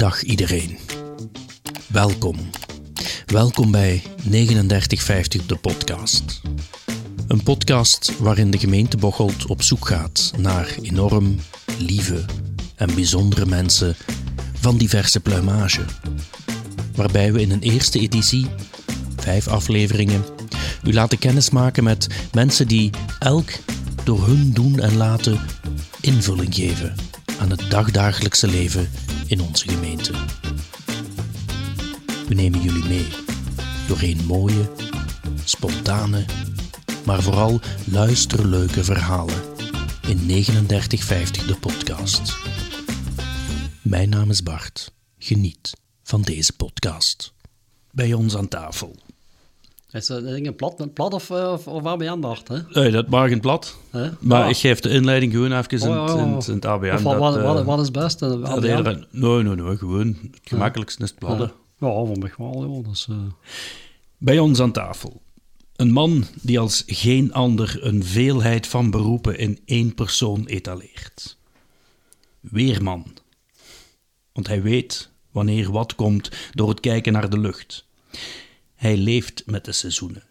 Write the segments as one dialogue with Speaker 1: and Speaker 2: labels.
Speaker 1: Dag iedereen. Welkom. Welkom bij 3950 de podcast. Een podcast waarin de gemeente Bocholt op zoek gaat naar enorm lieve en bijzondere mensen van diverse pluimage. Waarbij we in een eerste editie, vijf afleveringen, u laten kennismaken met mensen die elk door hun doen en laten invulling geven aan het dagdagelijkse leven in onze gemeente. We nemen jullie mee doorheen mooie, spontane, maar vooral luisterleuke verhalen in 3950 de podcast. Mijn naam is Bart. Geniet van deze podcast. Bij ons aan tafel.
Speaker 2: Is dat een plat, plat of, eh, of, of hè?
Speaker 1: Nee, dat mag in plat. Maar
Speaker 2: Ah.
Speaker 1: ik geef de inleiding gewoon even in,
Speaker 2: Oh,
Speaker 1: het-
Speaker 2: oh,
Speaker 1: in,
Speaker 2: oh.
Speaker 1: het- in het ABN.
Speaker 2: Of wat,
Speaker 1: dat,
Speaker 2: wat,
Speaker 1: eh,
Speaker 2: wat, wat is het beste?
Speaker 1: dat
Speaker 2: ABN?
Speaker 1: eerder- Nee, nee, nee, gewoon het gemakkelijkste is het pladden.
Speaker 2: Ja, voor mij wel, eh,
Speaker 1: Bij ons aan tafel. Een man die als geen ander een veelheid van beroepen in één persoon etaleert. Weerman. Want hij weet wanneer wat komt door het kijken naar de lucht. Hij leeft met de seizoenen.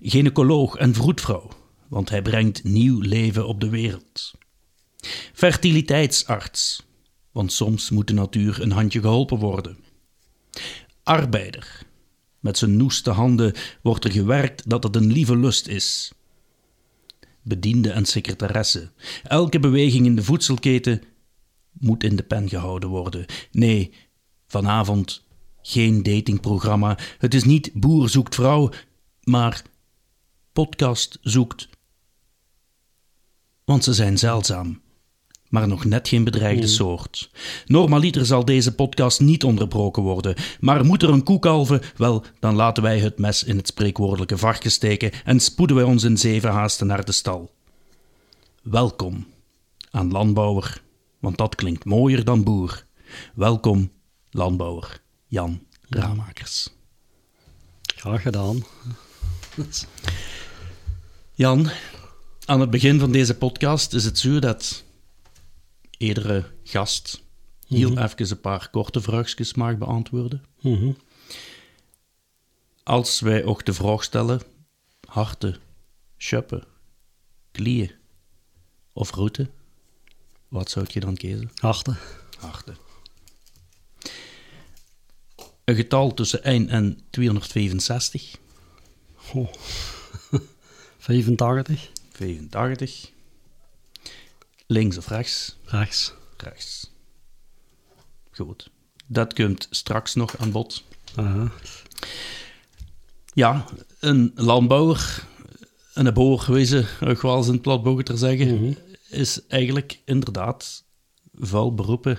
Speaker 1: Gynaecoloog en vroedvrouw, want hij brengt nieuw leven op de wereld. Fertiliteitsarts, want soms moet de natuur een handje geholpen worden. Arbeider. Met zijn noeste handen wordt er gewerkt dat het een lieve lust is. Bediende en secretaresse. Elke beweging in de voedselketen moet in de pen gehouden worden. Nee, vanavond geen datingprogramma. Het is niet boer zoekt vrouw, maar podcast zoekt. Want ze zijn zeldzaam maar nog net geen bedreigde soort. Normaliter zal deze podcast niet onderbroken worden, maar moet er een koe kalven, wel, dan laten wij het mes in het spreekwoordelijke varken steken en spoeden wij ons in zeven haasten naar de stal. Welkom aan landbouwer, want dat klinkt mooier dan boer. Welkom, landbouwer Jan Ramakers.
Speaker 2: graag gedaan.
Speaker 1: Jan, aan het begin van deze podcast is het zo dat iedere gast heel even een paar korte vraagjes mag beantwoorden.
Speaker 2: Mhm.
Speaker 1: Als wij ook de vraag stellen: harten, schuppen, klieën of route, wat zou je dan kiezen?
Speaker 2: Harten.
Speaker 1: Harten. Een getal tussen 1 en 265,
Speaker 2: Oh. 85.
Speaker 1: 85. Links of rechts?
Speaker 2: Rechts.
Speaker 1: Rechts. Goed. Dat komt straks nog aan bod.
Speaker 2: Aha.
Speaker 1: Ja, een landbouwer, een boer, wezen, ook wel eens platbogen zeggen, is eigenlijk inderdaad vuil beroepen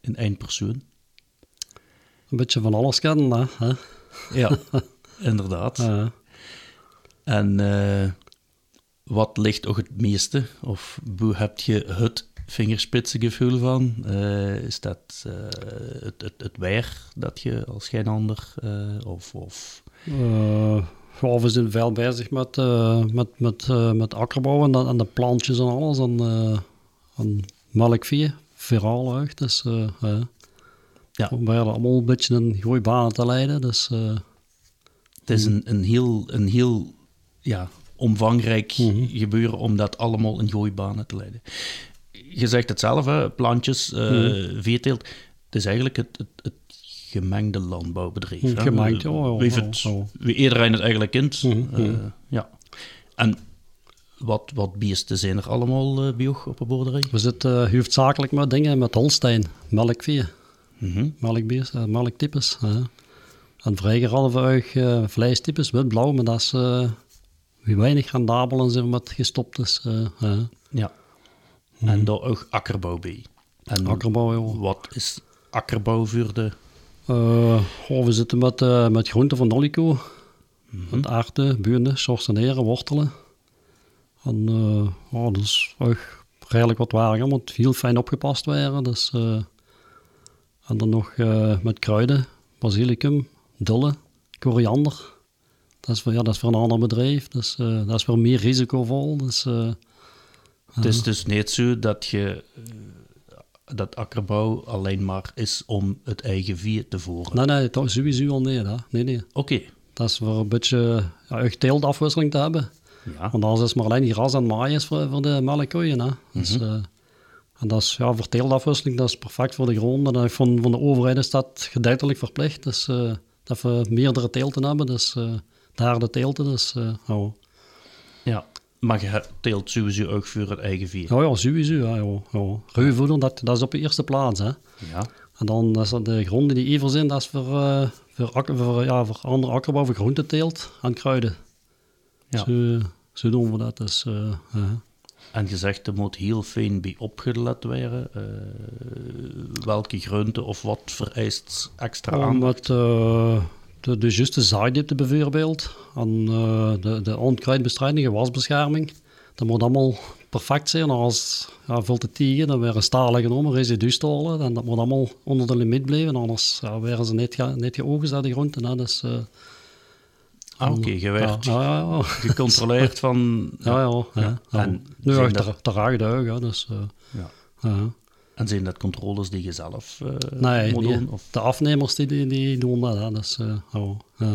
Speaker 1: in één persoon.
Speaker 2: Een beetje van alles kennen, hè?
Speaker 1: Ja, inderdaad.
Speaker 2: Ja.
Speaker 1: En eh, wat ligt ook het meeste? Of hoe heb je het vingerspitsengevoel van? Eh, is dat eh, het, het, het weer dat je als geen ander? of, of
Speaker 2: ja, we zijn veel bezig met, met, met, met akkerbouw en, de- en de plantjes en alles. En, en melkvee, viraal uit. Dus ja.
Speaker 1: Ja.
Speaker 2: we allemaal een beetje een goede baan te leiden. Dus eh,
Speaker 1: Het is een, een heel, een heel ja, omvangrijk gebeuren om dat allemaal in gooibanen te leiden. Je zegt het zelf, hè, plantjes, eh veeteelt. Het is eigenlijk het, het, het gemengde landbouwbedrijf. hè.
Speaker 2: Gemengd, ja, ja,
Speaker 1: het, wie iedereen het eigenlijk kent.
Speaker 2: Mhm,
Speaker 1: eh, ja. En wat, wat beesten zijn er allemaal uh, bij op een boerderij?
Speaker 2: we zitten uh, hoofdzakelijk met dingen met Holstein, melkvee,
Speaker 1: Mhm.
Speaker 2: melkbeest, uh, melktypes. hè. En hadden we ook uh, vleestypes, wit-blauw, maar dat is uh, weinig rendabel en zijn met gestopt is. eh.
Speaker 1: Ja. En daar ook akkerbouw bij. En
Speaker 2: Akkerbouw, ja.
Speaker 1: wat is akkerbouw voor de...
Speaker 2: Uh, oh, we zitten met, uh, met groenten van Nolico. Met aarden, buurten, sorteneren, wortelen. En uh, oh, dat is ook redelijk wat waar, moet heel fijn opgepast werden. Dus, uh, en dan nog uh, met kruiden, basilicum, dille, koriander. Dat is voor, ja, dat is voor een ander bedrijf, dus, uh, dat is voor meer risicovol. Dus, uh,
Speaker 1: het is dus niet zo dat je dat akkerbouw alleen maar is om het eigen vee te voeren?
Speaker 2: Nee, nee, toch sowieso al. Hè. Nee, nee.
Speaker 1: Oké,
Speaker 2: Dat is voor een beetje ja, echt teeltafwisseling te hebben.
Speaker 1: ja.
Speaker 2: Want anders is maar alleen die gras en maaien voor, voor de melkkoeien. Hè. Dus,
Speaker 1: Mhm.
Speaker 2: eh, en dat is ja, voor teeltafwisseling, dat is perfect voor de grond. En van, van de overheid is dat gedeeltelijk verplicht. Dus eh, dat we meerdere teelten hebben. Dus eh, daar de teelten. Dus, eh, ja.
Speaker 1: ja. Maar je teelt sowieso ook voor het eigen vee?
Speaker 2: Ja, ja, sowieso. Ja, ja, ja. Ruwvoeder, dat, dat is op de eerste plaats. Hè.
Speaker 1: Ja.
Speaker 2: En dan is dat de gronden die even zijn, dat is voor, voor, akker, voor, ja, voor andere akkerbouw, voor groenteteelt en kruiden.
Speaker 1: Ja.
Speaker 2: Zo, zo doen we dat. Dus.
Speaker 1: En je zegt, er moet heel fijn bij opgelet worden. Eh, welke groente of wat vereist extra
Speaker 2: Om
Speaker 1: aandacht?
Speaker 2: met eh, de, de juiste zaaidiepte bijvoorbeeld, en eh, de, de onkruidbestrijding, gewasbescherming, dat moet allemaal perfect zijn. Als ja, veel te tegen, dan weer een stalen genomen, residustolen, en dat moet allemaal onder de limiet blijven, anders ja, werden ze niet, ge, niet geoogst, die groenten. Hè. Dus, eh,
Speaker 1: Ah, Oké, je
Speaker 2: ja,
Speaker 1: werd
Speaker 2: ja, ja, ja.
Speaker 1: gecontroleerd van...
Speaker 2: Ja, ja.
Speaker 1: En
Speaker 2: nu echt
Speaker 1: dat-
Speaker 2: acht dagen, hè, dus...
Speaker 1: Ja.
Speaker 2: ja.
Speaker 1: En zijn dat controles die je zelf eh
Speaker 2: Nee,
Speaker 1: moet doen? Of?
Speaker 2: de afnemers die, die, die doen dat, hè, dus... eh,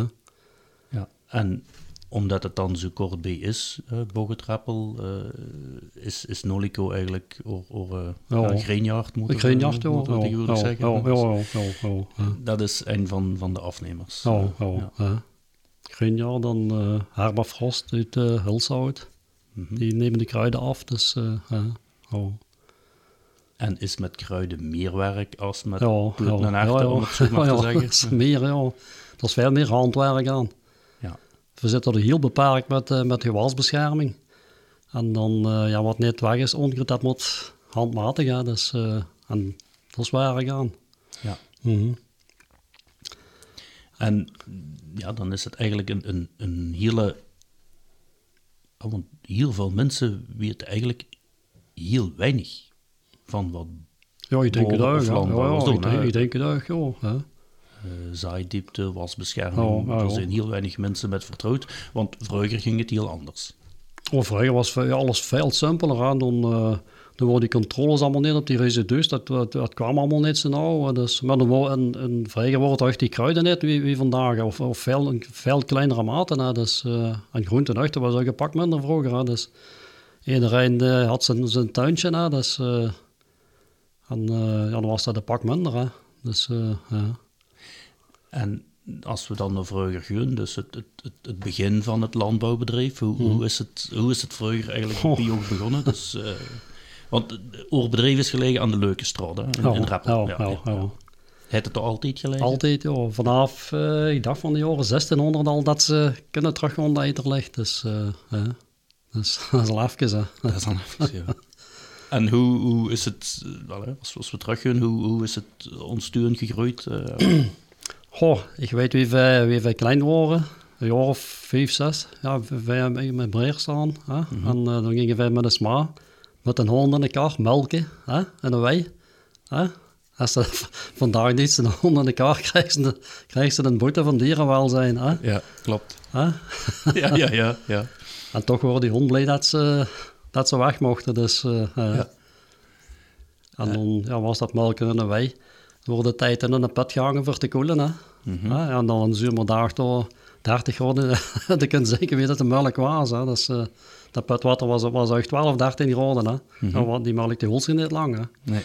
Speaker 2: ja.
Speaker 1: En omdat het dan zo kort bij is, Bogetrappel, eh, is, is Nolico eigenlijk or, or, eh,
Speaker 2: Ja.
Speaker 1: ja, greenjaard, moeten
Speaker 2: Ik ja.
Speaker 1: zeggen. Dat is een van, van de afnemers.
Speaker 2: Ja, ja, Greenjaar, dan Herba Frost uit uh, Hulshout.
Speaker 1: Mhm.
Speaker 2: Die nemen de kruiden af, dus ja. ja.
Speaker 1: En is met kruiden meer werk als met
Speaker 2: Ja,
Speaker 1: en erwten,
Speaker 2: ja, ja.
Speaker 1: om het zo maar
Speaker 2: Ja,
Speaker 1: te
Speaker 2: dat is meer, ja. Er is veel meer handwerk aan.
Speaker 1: Ja.
Speaker 2: We zitten er heel beperkt met, met gewasbescherming. En dan, ja, wat net weg is, onkruid, dat moet handmatig, hè. Dus, en dat is werk aan.
Speaker 1: Ja.
Speaker 2: Mhm.
Speaker 1: En ja, dan is het eigenlijk een, een, een hele... ja, Want heel veel mensen weten eigenlijk heel weinig van wat
Speaker 2: Ja, ik denk het
Speaker 1: Boren
Speaker 2: ook.
Speaker 1: of
Speaker 2: Ja, ja, ik, denk,
Speaker 1: hè.
Speaker 2: ik denk het ook, ja. hè.
Speaker 1: zaaidiepte, wasbescherming. Er zijn heel weinig mensen met vertrouwd, want vroeger ging het heel anders.
Speaker 2: Oh, vroeger was alles veel simpeler. Hè. Dan, eh dan waren die controles allemaal niet op die residus. Dat, dat, dat kwam allemaal niet zo nauw. Dus, maar dan en, en echt die kruiden wie, wie vandaag. Of, of veel, veel kleinere maten. Hè. Dus, eh en groenten echt, dat was ook een pak minder vroeger. Hè. Dus iedereen eh, had zijn, zijn tuintje. Hè. Dus, eh, en ja, dan was dat een pak minder. Hè. Dus, ja.
Speaker 1: En als we dan naar vroeger gaan, dus het, het, het, begin van het landbouwbedrijf, hoe, hoe, is, het, hoe is het vroeger eigenlijk bij jou begonnen? Dus, want het oerbedrijf is gelegen aan de Leukenstraat, hè, in,
Speaker 2: Ja,
Speaker 1: in Rappel.
Speaker 2: ja, ja, ja.
Speaker 1: Heeft het er altijd gelegen?
Speaker 2: Altijd, ja. Vanaf, eh, ik dacht van de jaren 1600 al dat ze kunnen teruggaan dat er ligt. Dus, eh, dus dat is al even, hè.
Speaker 1: Dat is dan even, ja. En hoe, hoe is het, eh, als, als we teruggaan, hoe, hoe is het ons tuin gegroeid?
Speaker 2: Goh, ik weet wie wij, wie wij klein waren. Een jaar of vijf, zes. Ja, wij hebben met breer staan. Hè? En eh, dan gingen wij met een sma, met een hond in de kar, melken. Hè? En een wei. Hè? Als ze vandaag niet een hond in de kar krijgen, ze, krijgen ze een boete van dierenwelzijn. Hè?
Speaker 1: ja, klopt.
Speaker 2: Hè?
Speaker 1: Ja, ja, ja. ja.
Speaker 2: En toch worden die hond blij dat ze, dat ze weg mochten. Dus, eh.
Speaker 1: Ja.
Speaker 2: En dan ja, was dat melken in een wei. Door de tijd in een put gehangen voor te koelen. Hè. Ja, en dan een zomerdag door 30 graden. dan kun je zeker weten dat de melk was. Hè. Dus, eh, dat putwater was, was echt 12, 13 graden. Hè. Ja, want die melk die niet lang. Hè.
Speaker 1: Nee.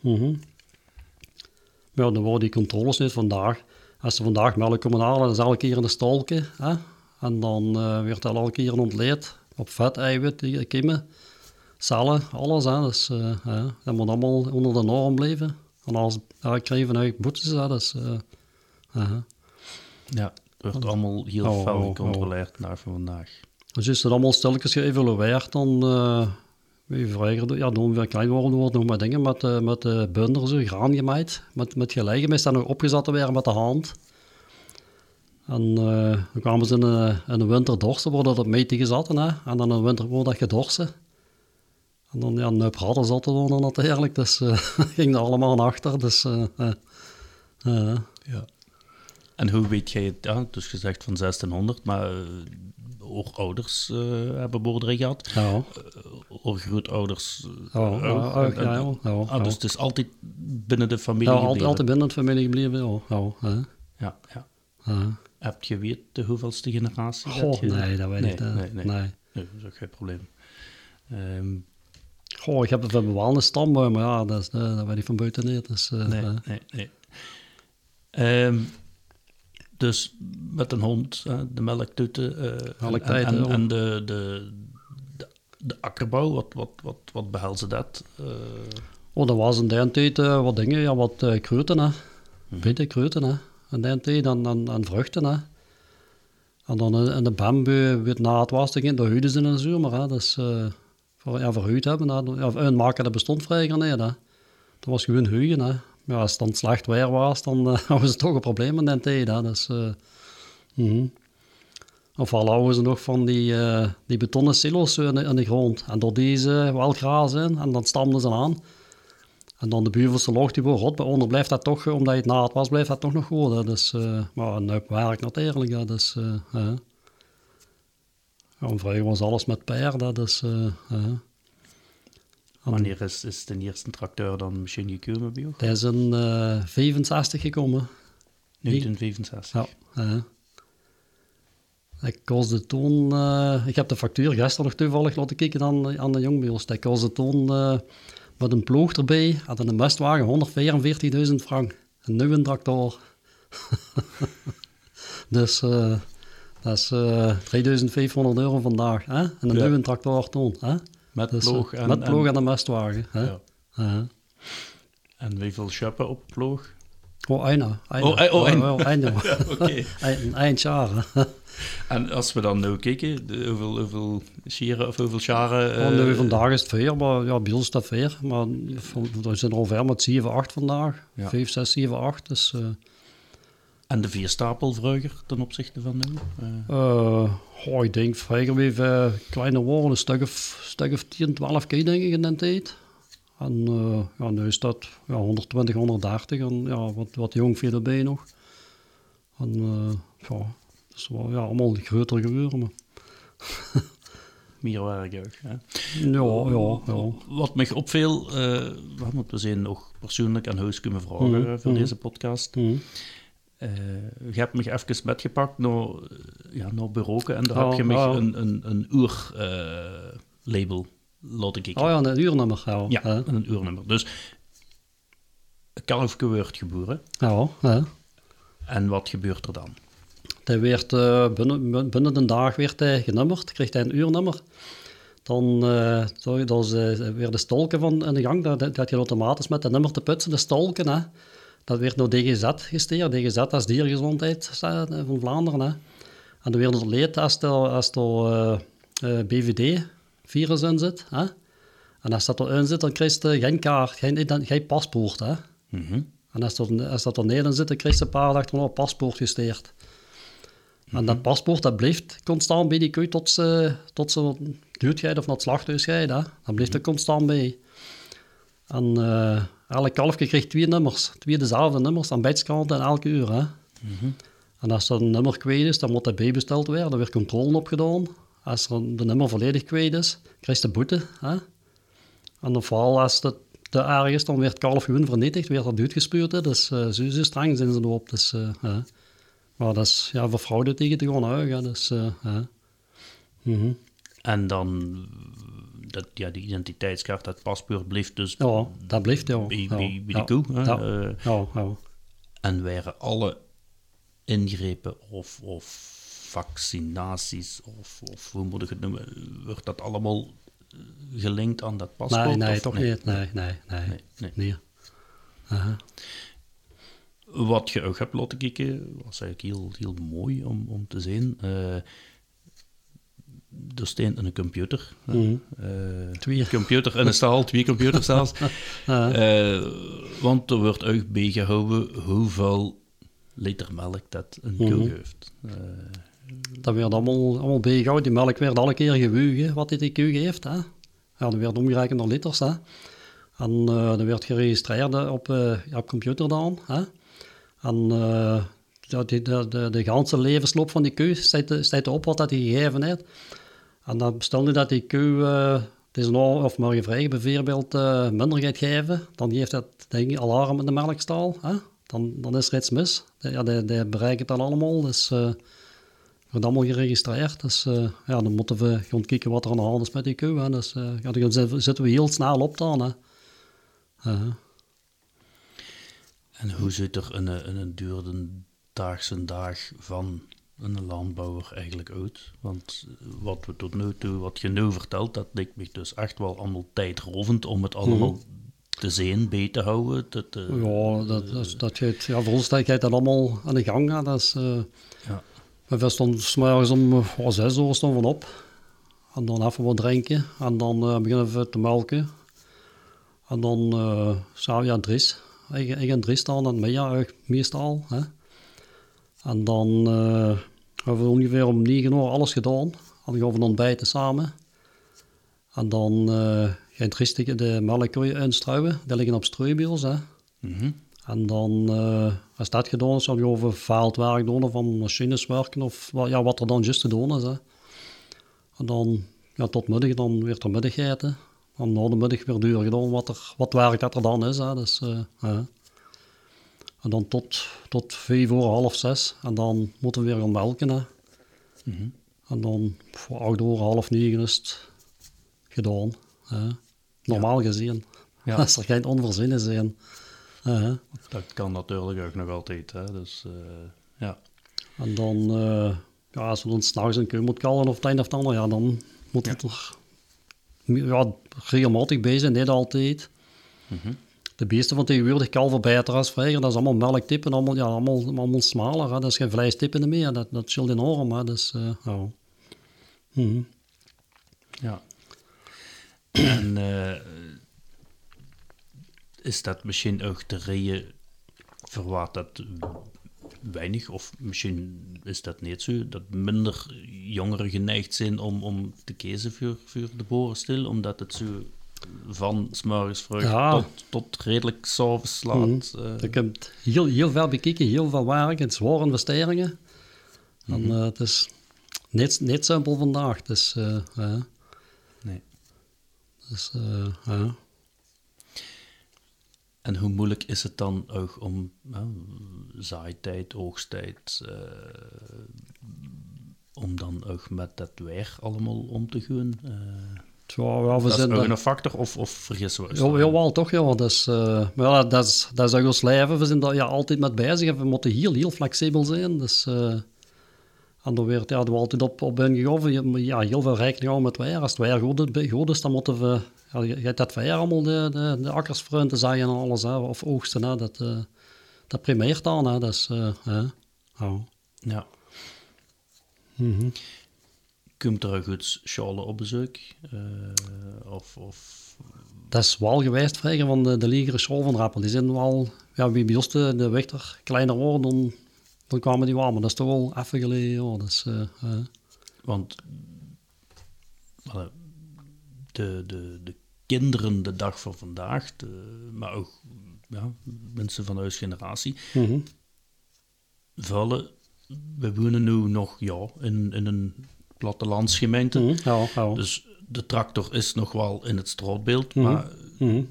Speaker 2: Mhm. Maar ja, dan worden die controles niet vandaag. Als ze vandaag melk komen halen, dan is elke keer in de stolken. Hè? En dan eh wordt dat elke keer ontleed. Op vet, eiwit, die kiemen, cellen, alles. Hè? Dus eh, ja, dat moet allemaal onder de norm blijven. En als ja, krijgen eigenlijk boetes. Hè? Dus, eh, ja.
Speaker 1: Ja, het wordt allemaal heel
Speaker 2: Oh,
Speaker 1: fel
Speaker 2: oh,
Speaker 1: gecontroleerd naar van vandaag.
Speaker 2: Dus is het allemaal stilletjes geëvalueerd, dan... eh wie vroeger, ja, toen we klein worden, nog met dingen met, eh, met zo, graan gemaaid, met, met gelegen, dat nog opgezet werden met de hand. En dan kwamen ze in de, in winter dorsten, worden dat meten gezet, hè? en dan in de winter wordt dat gedorsen. En dan, ja, een hadden zat er dan natuurlijk, dus eh ging er allemaal naar achter, dus...
Speaker 1: Ja. En hoe weet jij het? Ja, dus gezegd van 1600, maar ouders uh, hebben boerderij gehad.
Speaker 2: Ja.
Speaker 1: Uh, grootouders
Speaker 2: ja.
Speaker 1: Dus het is altijd binnen de familie
Speaker 2: Ja,
Speaker 1: gebleven.
Speaker 2: altijd binnen de familie gebleven. Ja, ja.
Speaker 1: Ja. Heb je weet de hoeveelste generatie?
Speaker 2: Goh,
Speaker 1: je...
Speaker 2: nee, dat weet
Speaker 1: nee,
Speaker 2: ik niet.
Speaker 1: Nee, nee.
Speaker 2: nee.
Speaker 1: Nee, dat is ook geen probleem. Ehm,
Speaker 2: Goh, ik heb een bewaalde stamboom, maar ja, dat, is, eh, dat weet ik van buiten niet. Dus, eh,
Speaker 1: nee,
Speaker 2: eh,
Speaker 1: nee, nee. Ehm, dus met een hond, hè, de melktoeten eh, en, en, en de, de, de, de akkerbouw, wat, wat, wat, wat behelzen dat? Eh,
Speaker 2: Oh, dat was in de tijd eh, wat dingen, ja, wat uh, kreuten, hè.
Speaker 1: Mhm.
Speaker 2: Witte kreuten, hè. In de tijd, en, en, en vruchten, hè. En dan in, in de bambu, weet na het was, dan huiden ze in de zomer, hè. Dus eh voor, ja, voor huid hebben, hè. Ja, uitmaken, dat bestond vrij hè. Dat was gewoon huiden, hè. Ja, als het dan slecht weer was, dan eh, was het toch een probleem in de tijd, hè. Dus, eh mhm. Of al houden ze nog van die, eh, die betonnen silo's in de, in de grond. En door deze wel gras in, en dan stamden ze aan. En dan de buurvelse loog die wordt rot, onder blijft dat toch, omdat je het na het was, blijft dat toch nog goed. Hè. Dus, maar nu werk natuurlijk, hè. dus. Ja, en vroeger was alles met paarden, dus, hè.
Speaker 1: Wanneer is, is de eerste tracteur dan misschien gekomen bij jou?
Speaker 2: Dat is in eh 65 gekomen.
Speaker 1: 1965.
Speaker 2: Ja. Ik kostte toen, eh, ik heb de factuur gisteren nog toevallig laten kijken aan, aan de jongbios. Dat kostte toen eh, met een ploeg erbij, had een mestwagen 144.000 frank. Een nieuwe tractor. dus eh, dat is eh 3500 euro vandaag. Hè? En een
Speaker 1: Ja.
Speaker 2: nieuwe tractor toen. Hè?
Speaker 1: Met
Speaker 2: Dus,
Speaker 1: ploeg en,
Speaker 2: met ploeg
Speaker 1: en,
Speaker 2: en een mestwagen. Hè?
Speaker 1: ja.
Speaker 2: Hè?
Speaker 1: en hoeveel schappen op ploeg?
Speaker 2: Oh, eina. eina.
Speaker 1: Oh, eh, oh, eina.
Speaker 2: oh, eina.
Speaker 1: Oké.
Speaker 2: Eindjaar. hè.
Speaker 1: En als we dan nu kijken, de, hoeveel, hoeveel scheren of hoeveel scharen...
Speaker 2: Oh, nu,
Speaker 1: eh,
Speaker 2: vandaag is het veer, maar ja, bij ons is dat veer. Maar we zijn al ver met 7, 8 vandaag.
Speaker 1: Ja.
Speaker 2: 5, 6, 7, 8. Dus, eh
Speaker 1: En de vierstapel vroeger ten opzichte van nu? Eh,
Speaker 2: eh, oh, ik denk vroeger weer uh, kleiner worden, een stuk of, stuk of 10, 12 keer denk ik in die tijd. En eh, ja, nu is dat ja, 120, 130 en ja, wat, wat jong veel erbij nog. En eh, ja, dat is wel ja, allemaal groter gebeuren. Maar.
Speaker 1: meer werk ook. Hè?
Speaker 2: Ja, ja, ja.
Speaker 1: Wat me opviel, eh want we zijn nog persoonlijk aan huis kunnen vragen
Speaker 2: Mhm,
Speaker 1: eh, voor
Speaker 2: mhm.
Speaker 1: deze podcast.
Speaker 2: Hm.
Speaker 1: Eh, je hebt me even metgepakt naar, eh, ja, naar bureau en daar heb je me
Speaker 2: ja.
Speaker 1: een, een, een uur-label laten kijken.
Speaker 2: Oh ja, een uurnummer. Ja,
Speaker 1: Ja,
Speaker 2: hè.
Speaker 1: een uurnummer. Dus een kalfje wordt geboren.
Speaker 2: ja, hè.
Speaker 1: En wat gebeurt er dan?
Speaker 2: Dat werd, eh, binnen, binnen een dag werd hij genummerd, kreeg hij een uurnummer. Dan uh, dan uh, weer de stolken van in de gang, dat, dat je automatisch met de nummer te putsen, de stolken. Hè. Dat werd naar DGZ gesteerd. DGZ dat is Diergezondheid eh, van Vlaanderen. Hè. En dan werd het leed als er, als er uh, BVD-virus in zit. Hè. En als dat erin zit, dan krijg je geen kaart, geen, geen paspoort. Hè.
Speaker 1: Mhm.
Speaker 2: En als, er, als dat er in zit, dan krijg je een paar dagen een paspoort gesteerd. En dat paspoort dat blijft constant bij die koe tot ze, tot ze doodgaat of naar het slachthuis gaat. Dat blijft er constant bij. En uh, elk kalfje krijgt twee nummers, twee dezelfde nummers aan beide kanten en elke uur. Hè.
Speaker 1: Mhm.
Speaker 2: En als er een nummer kwijt is, dan moet dat bijbesteld worden. Er wordt controle opgedaan. Als er de nummer volledig kwijt is, krijg je de boete. Hè. En dan vooral als het te erg is, dan werd het kalf gewoon vernietigd, werd dat uitgespuurd. Hè. Dus uh, zo, zo streng zijn ze erop. Dus, uh, hè. Maar dat is ja, voor fraude tegen te uit. Hè. Dus, uh. Mm -hmm.
Speaker 1: En dan, dat, ja, die identiteitskaart, dat paspoort blijft dus
Speaker 2: ja, dat blijft, ja.
Speaker 1: bij,
Speaker 2: ja,
Speaker 1: bij, bij
Speaker 2: ja,
Speaker 1: de koe.
Speaker 2: Ja,
Speaker 1: Uh. En waren alle ingrepen of, of vaccinaties, of, of hoe moet ik het noemen, wordt dat allemaal gelinkt aan dat paspoort?
Speaker 2: Nee, nee, toch niet. Nee, nee, nee. nee, nee. nee. Uh -huh.
Speaker 1: Wat je ook hebt laten kijken, was eigenlijk heel, heel mooi om, om te zien. Uh, er staan een computer.
Speaker 2: Mm -hmm.
Speaker 1: uh,
Speaker 2: twee.
Speaker 1: computer in een stal, twee computers zelfs. uh, uh, want er wordt ook bijgehouden hoeveel liter melk dat een koe mm -hmm. heeft.
Speaker 2: dat werd allemaal, allemaal bijgehouden. Die melk werd alle keer gewogen wat die koe heeft. Hè? Ja, dat werd omgerekend naar liters. Hè? En uh, dat werd geregistreerd op, uh, op computer dan. Hè? En uh, dat die, de, de, de ganse levensloop van die koe staat, staat op wat dat die gegeven heeft. En dan stel nu dat die eh, is nou of morgen bijvoorbeeld, uh, minder gaat geven, dan geeft dat ik alarm in de melkstal. Hè? Dan, dan is er iets mis. Ja, die, die bereiken het dan allemaal, dus uh, wordt allemaal geregistreerd. Dus ja, dan moeten we gewoon kijken wat er aan de hand is met die. Hè? Dus ja, dan zitten we heel snel op dan. Hè?
Speaker 1: En hoe ziet er een, een, een daagse dag van een landbouwer eigenlijk uit? Want wat we tot nu toe, wat je nu vertelt, dat lijkt me dus echt wel allemaal tijdrovend om het allemaal mm. te zien, bij te houden. Dat,
Speaker 2: ja, dat, dat, dat gaat, ja, voor ons dat dat allemaal aan de gang gaat. Dat is, uh, ja. We stonden s'morgens om oh, zes uur stonden van op. En dan even wat drinken. En dan uh, beginnen we te melken. En dan uh, zou je aan Dries. Ik, ik en Dries staan aan mij meestal. Hè. En dan uh, hebben we ongeveer om negen uur alles gedaan. Dan gaan we ontbijten samen. En dan uh, gaan Dries de melkkoeien instruimen. Die liggen op strooibiels. Hè. Mm En dan, uh, als dat gedaan is, dan gaan we veldwerk doen of aan machines werken of ja, wat er dan juist te doen is. Hè. En dan ja, tot middag, dan weer ter middageten. En na de middag weer duur gedaan wat, er, wat werk dat er dan is. Hè. Dus, uh, En dan tot, tot vijf uur, half zes. En dan moeten we weer gaan melken. Hè. Mm -hmm. En dan voor acht uur, half negen is het gedaan. Hè. Normaal ja. gezien. Ja. Als er geen onvoorzienen zijn.
Speaker 1: Dat kan natuurlijk ook nog altijd. Hè. Dus, uh, ja.
Speaker 2: En dan, uh, ja, als we dan s'nachts een keer moeten kallen of het een of het ander, ja, dan moet het er ja, regelmatig bezig, niet altijd. Mm -hmm. De beesten van tegenwoordig kalven beter als vroeger. Dat is allemaal melktippen, allemaal, ja, allemaal, allemaal smaler. Hè. Dat is geen vleistippen meer. Dat, dat scheelt enorm. Hè. Dus, uh, ja.
Speaker 1: Mm -hmm. ja. En uh, is dat misschien ook de reden voor wat dat weinig, of misschien is dat niet zo, dat minder jongeren geneigd zijn om, om te kiezen voor, voor de borenstil, omdat het zo van s'morgens vroeg tot, tot redelijk s'avonds laat. Mm.
Speaker 2: Uh. Ik heb heel, heel veel bekeken, heel veel werk en zware investeringen. En uh, het is niet, niet simpel vandaag. Dus, uh, nee. Dus, ja.
Speaker 1: En hoe moeilijk is het dan ook om zaaitijd, oogsttijd, om dan ook met dat weer allemaal om te gaan? Ja, we dat zijn is ook een factor of, of vergissen we
Speaker 2: ons? Ja, wel, toch. Ja. Dat is, uh, maar ja, dat is, dat is ook ons leven. We zijn daar ja, altijd met bezig en we moeten heel, heel flexibel zijn. Dus, uh, en dan werd ja, we altijd op, op ingegoven. Ja, heel veel rekening met weer. Als het weer goed, goed is, dan moeten we ja, je hebt dat weer allemaal de, de, de akkers te zaaien en alles, hè, of oogsten, hè, dat, uh, dat primeert dan. Hè, dus, uh, oh. Ja.
Speaker 1: Mm -hmm. Komt er goed schalen op bezoek? Uh, of, of...
Speaker 2: Dat is wel geweest vrij van de, de ligere school van Rappel. Die zijn wel, ja, wie bij de, de Wichter kleiner worden, dan, dan kwamen die wel. Maar dat is toch wel even geleden. Ja, dus, uh,
Speaker 1: Want de, de, de kinderen de dag van vandaag, maar ook ja, mensen van de generatie, mm -hmm. vullen. We wonen nu nog ja, in, in een plattelandsgemeente. Mm ja, ja. Dus de tractor is nog wel in het straatbeeld, mm -hmm. maar mhm.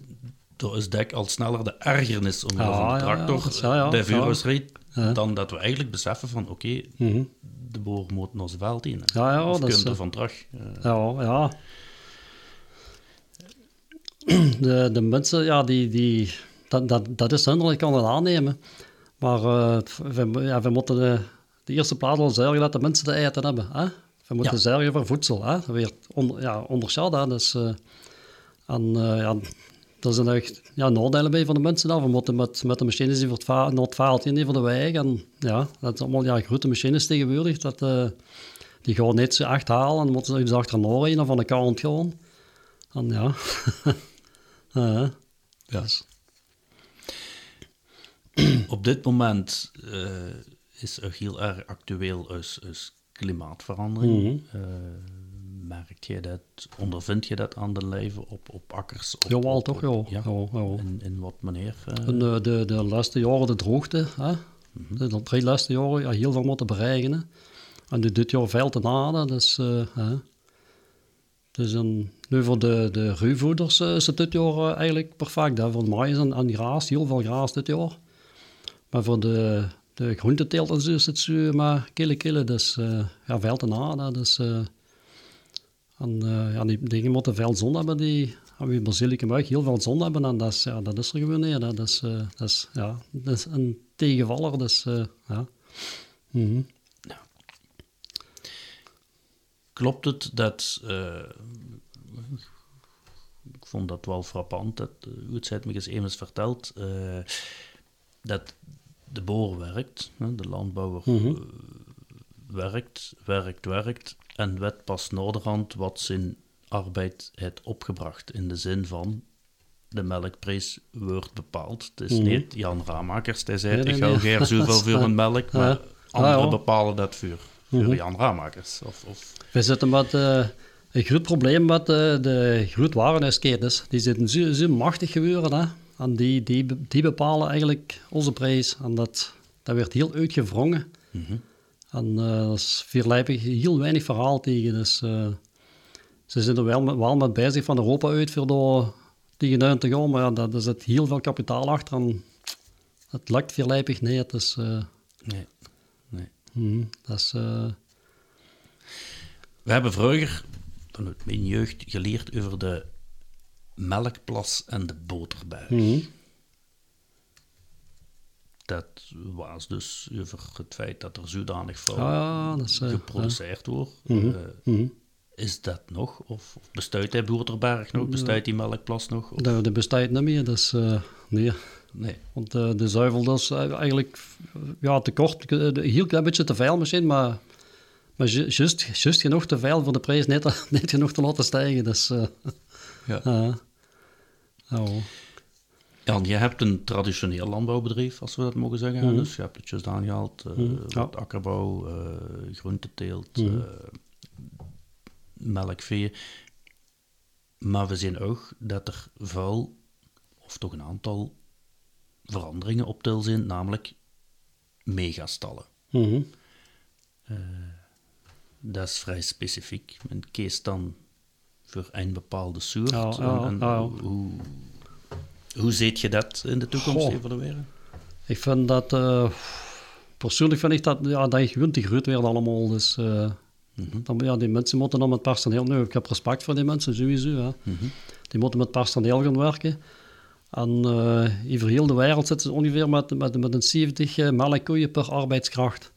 Speaker 1: er is dek al sneller de ergernis om ja, de tractor bij vuurhuis rijdt, dan dat we eigenlijk beseffen van oké, mhm. de boer moet naar zijn veld in. Ja, ja, of dat is, er van terug.
Speaker 2: ja, ja de, de mensen, ja, die, die, dat, dat, dat is hun, ik kan het aannemen. Maar uh, we, ja, we moeten de, de eerste plaats wel zorgen dat de mensen te eten hebben. Hè? We moeten ja. zorgen voor voedsel. Hè? Weer on, ja, onderschat. Hè? Dus, uh, en uh, ja, er zijn echt ja, nadelen bij van de mensen. Dan. We moeten met, met de machines die voor het, va naar het vaartje die voor de weg. En ja, dat is allemaal ja, grote machines tegenwoordig. Dat, die gaan niet zo echt halen. En dan moeten ze dus achter een oor of van de kant gaan. En ja...
Speaker 1: Ja. Op dit moment uh, is er heel erg actueel is, is klimaatverandering. Mm -hmm. uh, merk je dat, ondervind je dat aan de leven op, op akkers? Op,
Speaker 2: Jawel, toch? ja. ja.
Speaker 1: ja, In, in wat manier?
Speaker 2: De, de, de laatste jaren de droogte, hè? De de drie laatste jaren ja, heel veel moeten bereiken. En nu dit jaar veel te naden. Dus, eh, hè. dus een, nu voor de, de ruwvoeders eh, is het dit jaar eh, eigenlijk perfect. Hè. Voor de maïs en, en graas, heel veel graas dit jaar. Maar voor de, de groenteteelt en zo is het zo maar kille kille. Dus eh, ja, veel te naden. Dus, eh, en eh, ja, die dingen moeten veel zon hebben. Die hebben we basilicum ook heel veel zon hebben. En dat is, ja, dat is er gewoon niet. Dat is, dat is, ja, dat is een tegenvaller. Dus ja. Mhm.
Speaker 1: Klopt het dat... ik vond dat wel frappant, dat, uh, hoe het me eens verteld, dat de boer werkt, hè, de landbouwer
Speaker 2: Mhm.
Speaker 1: eh, werkt, werkt, werkt, en weet pas naderhand wat zijn arbeid heeft opgebracht. In de zin van, de melkprijs wordt bepaald. Het is
Speaker 2: Mhm.
Speaker 1: niet Jan Ramakers die zei,
Speaker 2: Nee, nee,
Speaker 1: ik hou geen zoveel voor een melk, maar
Speaker 2: Ja.
Speaker 1: anderen
Speaker 2: Ah, ja.
Speaker 1: bepalen dat voor, voor
Speaker 2: Mhm.
Speaker 1: Jan Ramakers. Of, of,
Speaker 2: We zitten met eh, een groot probleem met eh, de grootwarenhuisketens. Die zitten zo, zo machtig geworden. Hè? En die, die, die bepalen eigenlijk onze prijs. En dat, dat werd heel uitgewrongen.
Speaker 1: Mhm.
Speaker 2: En eh dat is vierlijpig heel weinig verhaal tegen. Dus eh, ze zijn er wel met, wel met bezig van Europa uit voor daar tegenuit te gaan. Maar ja, daar zit heel veel kapitaal achter. En het lukt vierlijpig niet. Dus eh,
Speaker 1: nee, nee.
Speaker 2: mhm, dat is...
Speaker 1: We hebben vroeger, vanuit mijn jeugd, geleerd over de melkplas en de boterbuis.
Speaker 2: mhm.
Speaker 1: Dat was dus over het feit dat er zodanig veel
Speaker 2: dat is... eh,
Speaker 1: geproduceerd wordt.
Speaker 2: Mhm.
Speaker 1: Eh,
Speaker 2: mhm.
Speaker 1: is dat nog? Of, of bestaat die Boerderberg nog? Bestaat die melkplas nog? Of-
Speaker 2: Dat, dat bestaat niet meer, dus eh, nee.
Speaker 1: Nee.
Speaker 2: Want de zuivel, dat is eigenlijk ja, te kort, een heel klein beetje te veel misschien, maar, maar ju- juist, juist genoeg te veel voor de prijs net, net genoeg te laten stijgen. Dus,
Speaker 1: Ja.
Speaker 2: Eh, ja,
Speaker 1: Jan, je hebt een traditioneel landbouwbedrijf, als we dat mogen zeggen. Dus je hebt het juist aangehaald. eh,
Speaker 2: Mhm, ja.
Speaker 1: akkerbouw, eh groenteteelt,
Speaker 2: Mhm.
Speaker 1: eh, melkvee. Maar we zien ook dat er veel, of toch een aantal veranderingen op til zijn, namelijk megastallen.
Speaker 2: Mhm.
Speaker 1: Dat is vrij specifiek. Men kiest dan voor een bepaalde soort.
Speaker 2: Ja,
Speaker 1: En-. Hoe, hoe ziet je dat in de toekomst
Speaker 2: Goh.
Speaker 1: evolueren?
Speaker 2: Ik vind dat, eh, persoonlijk vind ik dat, ja, dat je gewoon te groot werd allemaal. Dus eh,
Speaker 1: Mhm.
Speaker 2: dan, ja, die mensen moeten dan met personeel, nu, ik heb respect voor die mensen sowieso, hè.
Speaker 1: Mhm.
Speaker 2: Die moeten met personeel gaan werken. En eh over heel de wereld zitten ze ongeveer met, met, met een 70 eh, melkkoeien per arbeidskracht.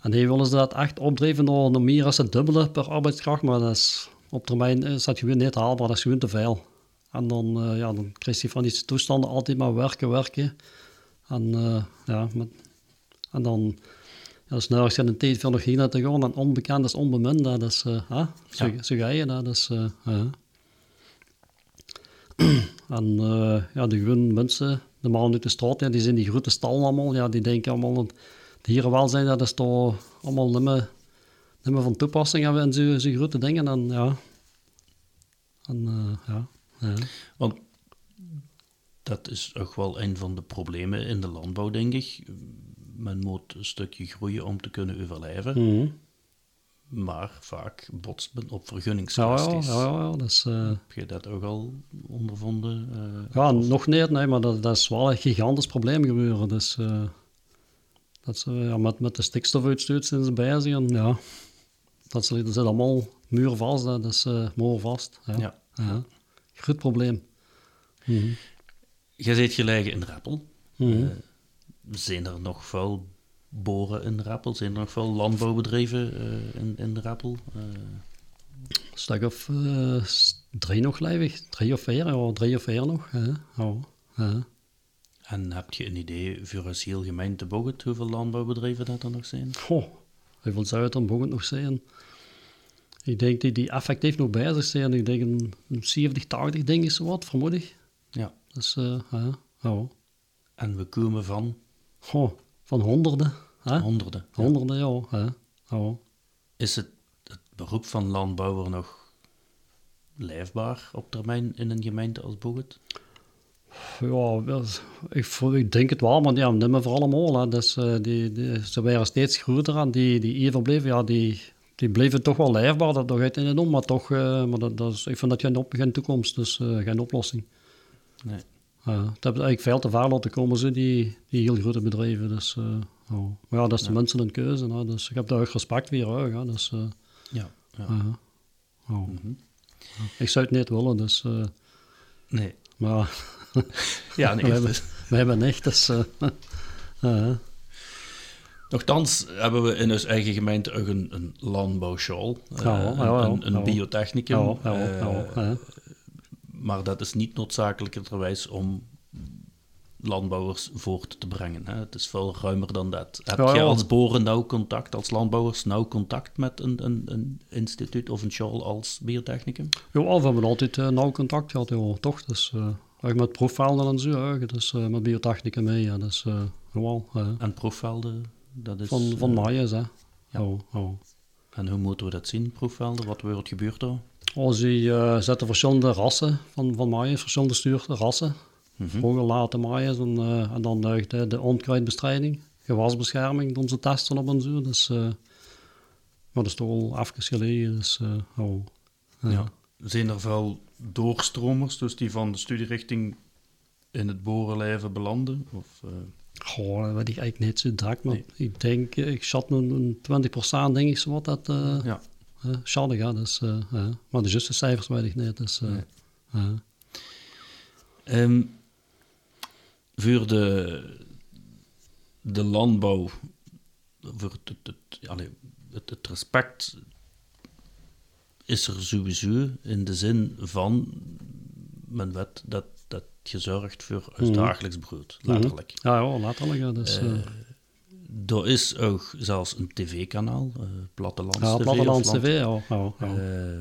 Speaker 2: En die willen ze dat echt opdrijven naar, meer dan het dubbele per arbeidskracht. Maar dat is, op termijn is dat gewoon niet haalbaar. Dat is gewoon te veel. En dan, eh, ja, dan krijg je van die toestanden altijd maar werken, werken. En, eh, ja, met, en dan ja, is nergens in een tijd voor nog heen te gaan. En onbekend is onbemind. Dat is, eh, hè? Zo,
Speaker 1: Ja.
Speaker 2: zo ga je dat. is, eh, ja. En eh, ja, de gewone mensen, de mannen uit de straat, ja, die zijn die grote stallen allemaal. Ja, die denken allemaal dat dierenwelzijn, dat is toch allemaal niet meer, meer van toepassing hebben en zo, zo grote dingen. En ja, en, eh, ja, ja.
Speaker 1: Want dat is ook wel een van de problemen in de landbouw, denk ik. Men moet een stukje groeien om te kunnen overleven,
Speaker 2: Mhm.
Speaker 1: maar vaak botst men op
Speaker 2: ja, ja,
Speaker 1: vergunningskwesties.
Speaker 2: ja, ja, dat is... eh,
Speaker 1: Heb je dat ook al ondervonden? eh,
Speaker 2: Ja,
Speaker 1: of-
Speaker 2: nog niet, nee, maar dat, dat is wel een gigantisch probleem gebeuren. Dus, dat ze, ja, met, met de stikstofuitstoot zijn ze bezig. En, ja, dat, ze, dat zit allemaal muurvast, dat is uh, vast. Ja.
Speaker 1: Ja.
Speaker 2: Ja. Groot probleem. Mhm.
Speaker 1: Je zit gelegen in Rappel.
Speaker 2: Mhm.
Speaker 1: Eh, zijn er nog veel boren in Rappel? Zijn er nog veel landbouwbedrijven eh, in, in Rappel? Eh,
Speaker 2: Een stuk of eh, s- drie nog lijvig. Drie of vier, ja, drie of vier nog. Ja.
Speaker 1: en heb je een idee voor een heel gemeente Boget hoeveel landbouwbedrijven dat er nog zijn?
Speaker 2: Goh, hoeveel zou het dan mogen nog zijn? Ik denk die, die effectief nog bezig zijn. Ik denk een, een 70, 80 ding is wat, vermoed ik.
Speaker 1: Ja.
Speaker 2: Dus, eh, ja, ja.
Speaker 1: En we komen van
Speaker 2: Goh, van honderden. Hè?
Speaker 1: honderden. Ja.
Speaker 2: Honderden, ja. ja.
Speaker 1: Is het, het beroep van landbouwer nog leefbaar op termijn in een gemeente als Boget?
Speaker 2: Ja, ik, vo- ik denk het wel, maar ja, niet meer voor allemaal. Hè. Dus, eh, die, die, ze waren steeds groter en die, die even bleven, ja, die, die bleven toch wel leefbaar. Dat gaat in en om, maar toch, eh, maar dat, dat is, ik vind dat geen, op, geen toekomst, dus eh, geen oplossing.
Speaker 1: Nee.
Speaker 2: Het hebben eigenlijk veel te ver laten komen, ze, die, die heel grote bedrijven. Dus, ja. Maar ja, dat is de mensen een keuze. Hè. Dus ik heb daar ook respect voor. Hè. Dus,
Speaker 1: Ja. ja.
Speaker 2: Ja.
Speaker 1: Mhm.
Speaker 2: Ik zou het niet willen, dus,
Speaker 1: Nee.
Speaker 2: maar
Speaker 1: Ja, nee.
Speaker 2: we, hebben, we hebben echt. Eh, ja.
Speaker 1: Nochtans hebben we in ons eigen gemeente ook een, een landbouwschool. eh, een, een, biotechnicum. Eh,
Speaker 2: maar
Speaker 1: dat is niet noodzakelijkerwijs om landbouwers voort te brengen. Hè. Het is veel ruimer dan dat. Heb je
Speaker 2: ja.
Speaker 1: als boeren nauw contact, als landbouwers nauw contact met een, een, een instituut of een school als biotechnicum?
Speaker 2: Ja, we hebben altijd eh, nauw contact gehad, ja, toch? Dus, eh, ook met proefvelden en zo, dus eh, met biotechnica mee, ja, dus uh, gewoon, ja.
Speaker 1: En proefvelden, dat is...
Speaker 2: van, van
Speaker 1: eh,
Speaker 2: Maaiers, hè. Ja. ja.
Speaker 1: En hoe moeten we dat zien, proefvelden? Wat wordt gebeurd daar?
Speaker 2: Oh, ze eh, zetten verschillende rassen van, van Maaiers, verschillende stuurde rassen.
Speaker 1: Mhm.
Speaker 2: Vroeger laten Maaiers en, eh, en dan eh, de, de onkruidbestrijding, gewasbescherming, doen ze testen op en zo. Dus, eh, maar dat is toch al even geleden, dus eh, oh, ja.
Speaker 1: Ja. Zijn er veel doorstromers, dus die van de studierichting in het borenleven belanden? Of,
Speaker 2: Goh, dat weet ik eigenlijk niet zo direct, maar
Speaker 1: Nee.
Speaker 2: ik denk, ik schat een, een 20% denk ik zo wat dat eh
Speaker 1: ja.
Speaker 2: Dus, ja. Maar de juiste cijfers weet ik niet. Dus,
Speaker 1: Nee. Ehm, voor de, de landbouw, voor het, het respect is er sowieso in de zin van, men weet dat, dat je zorgt voor het
Speaker 2: Mhm.
Speaker 1: dagelijks brood, letterlijk.
Speaker 2: Ja, ja, letterlijk. ja, Dus, eh,
Speaker 1: Er is ook zelfs een tv-kanaal, eh Plattelands
Speaker 2: ja,
Speaker 1: TV.
Speaker 2: Plattelands
Speaker 1: Land-
Speaker 2: TV, ja. ja, ja.
Speaker 1: Eh,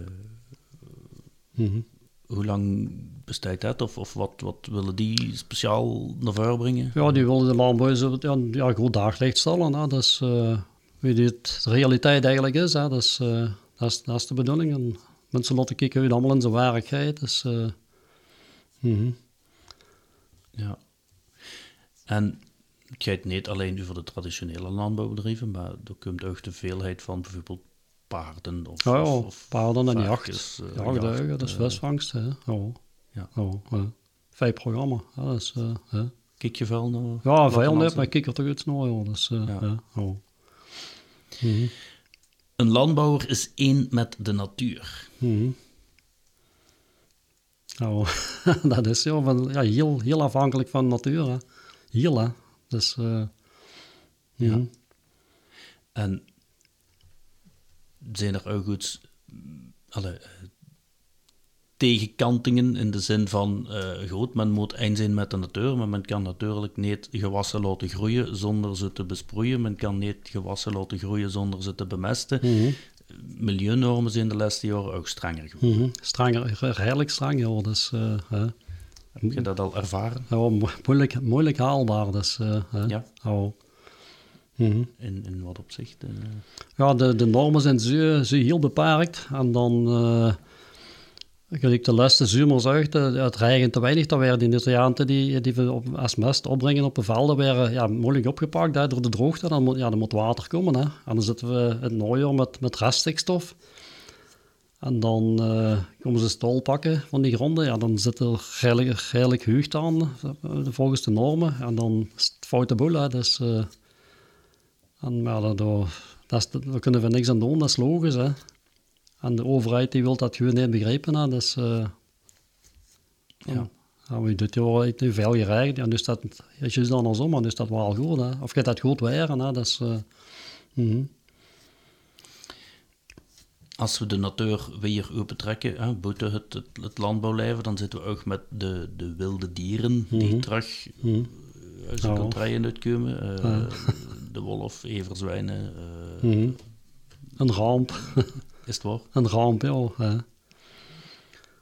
Speaker 2: Mhm.
Speaker 1: hoe lang bestaat dat? Of, of wat, wat willen die speciaal naar voren brengen?
Speaker 2: ja, die willen de landbouw zo, ja, ja, goed daglicht stellen. Hè. Dus, eh wie dit de realiteit eigenlijk is, hè. Dus, eh, dat, is, dat is de bedoeling. En mensen laten kijken hoe het allemaal in zijn werkelijkheid. Dus, eh, mhm.
Speaker 1: Ja. En het gaat niet alleen over de traditionele landbouwbedrijven, maar er komt ook de veelheid van bijvoorbeeld paarden of,
Speaker 2: Ja, ja,
Speaker 1: of, of
Speaker 2: paarden en jacht.
Speaker 1: eh,
Speaker 2: Jachtduigen,
Speaker 1: jacht,
Speaker 2: dat is
Speaker 1: eh,
Speaker 2: visvangst. Hè. Ja.
Speaker 1: Ja.
Speaker 2: Ja, ja. Vijf programma. Ja, dat is.
Speaker 1: Kijk je veel naar
Speaker 2: Ja, veel net, maar ik kijk er toch iets naar. Dus,
Speaker 1: Ja.
Speaker 2: ja. ja. Mhm.
Speaker 1: Een landbouwer is één met de natuur.
Speaker 2: Mhm. Nou, dat is ja, van, ja, heel, heel afhankelijk van de natuur. Hè. Heel, hè. Dus, eh,
Speaker 1: Ja. En zijn er ook goed alle, tegenkantingen in de zin van, eh goed, men moet eind zijn met de natuur, maar men kan natuurlijk niet gewassen laten groeien zonder ze te besproeien. Men kan niet gewassen laten groeien zonder ze te bemesten.
Speaker 2: Mhm.
Speaker 1: Milieunormen zijn de laatste jaren ook strenger geworden.
Speaker 2: Mhm. Strenger, redelijk streng, joh. Dus, hè.
Speaker 1: Heb je dat al ervaren?
Speaker 2: Ja, mo- moeilijk, moeilijk haalbaar. Dus, eh, hè.
Speaker 1: Ja.
Speaker 2: Mhm.
Speaker 1: In, in wat opzicht?
Speaker 2: Ja, de, de normen zijn zo, zo heel beperkt. En dan, uh, gelijk de laatste zomers uit, uh, het regent te weinig. Werden die nutriënten die, die we als mest opbrengen op de velden, werden ja, moeilijk opgepakt hè, door de droogte. Dan moet, ja, dan moet water komen. Hè. En dan zitten we het najaar met, met reststikstof. En dan uh, komen ze stol pakken van die gronden. Ja, dan zit er redelijk, redelijk heugd aan, uh, volgens de normen. En dan is het foute boel. Dus, en, dat is, daar kunnen we niks aan doen, dat is logisch. Hè. En de overheid die wil dat gewoon niet begrijpen. Hè. Dus, uh, ja. Ja, we doet je nu veel gerecht. Ja, dus dat, als je dan andersom, maar dus dat wel goed. Hè. Of gaat dat goed waren, hè. Dat is, uh, mm -hmm.
Speaker 1: Als we de natuur weer opentrekken, hè, buiten het, het, het landbouwleven, dan zitten we ook met de, de wilde dieren mm -hmm. die terug mm -hmm. uit de contraien uitkomen. Uh, ja. De wolf, everzwijnen.
Speaker 2: Een ramp.
Speaker 1: Is het waar?
Speaker 2: Een ramp, ja. Hè.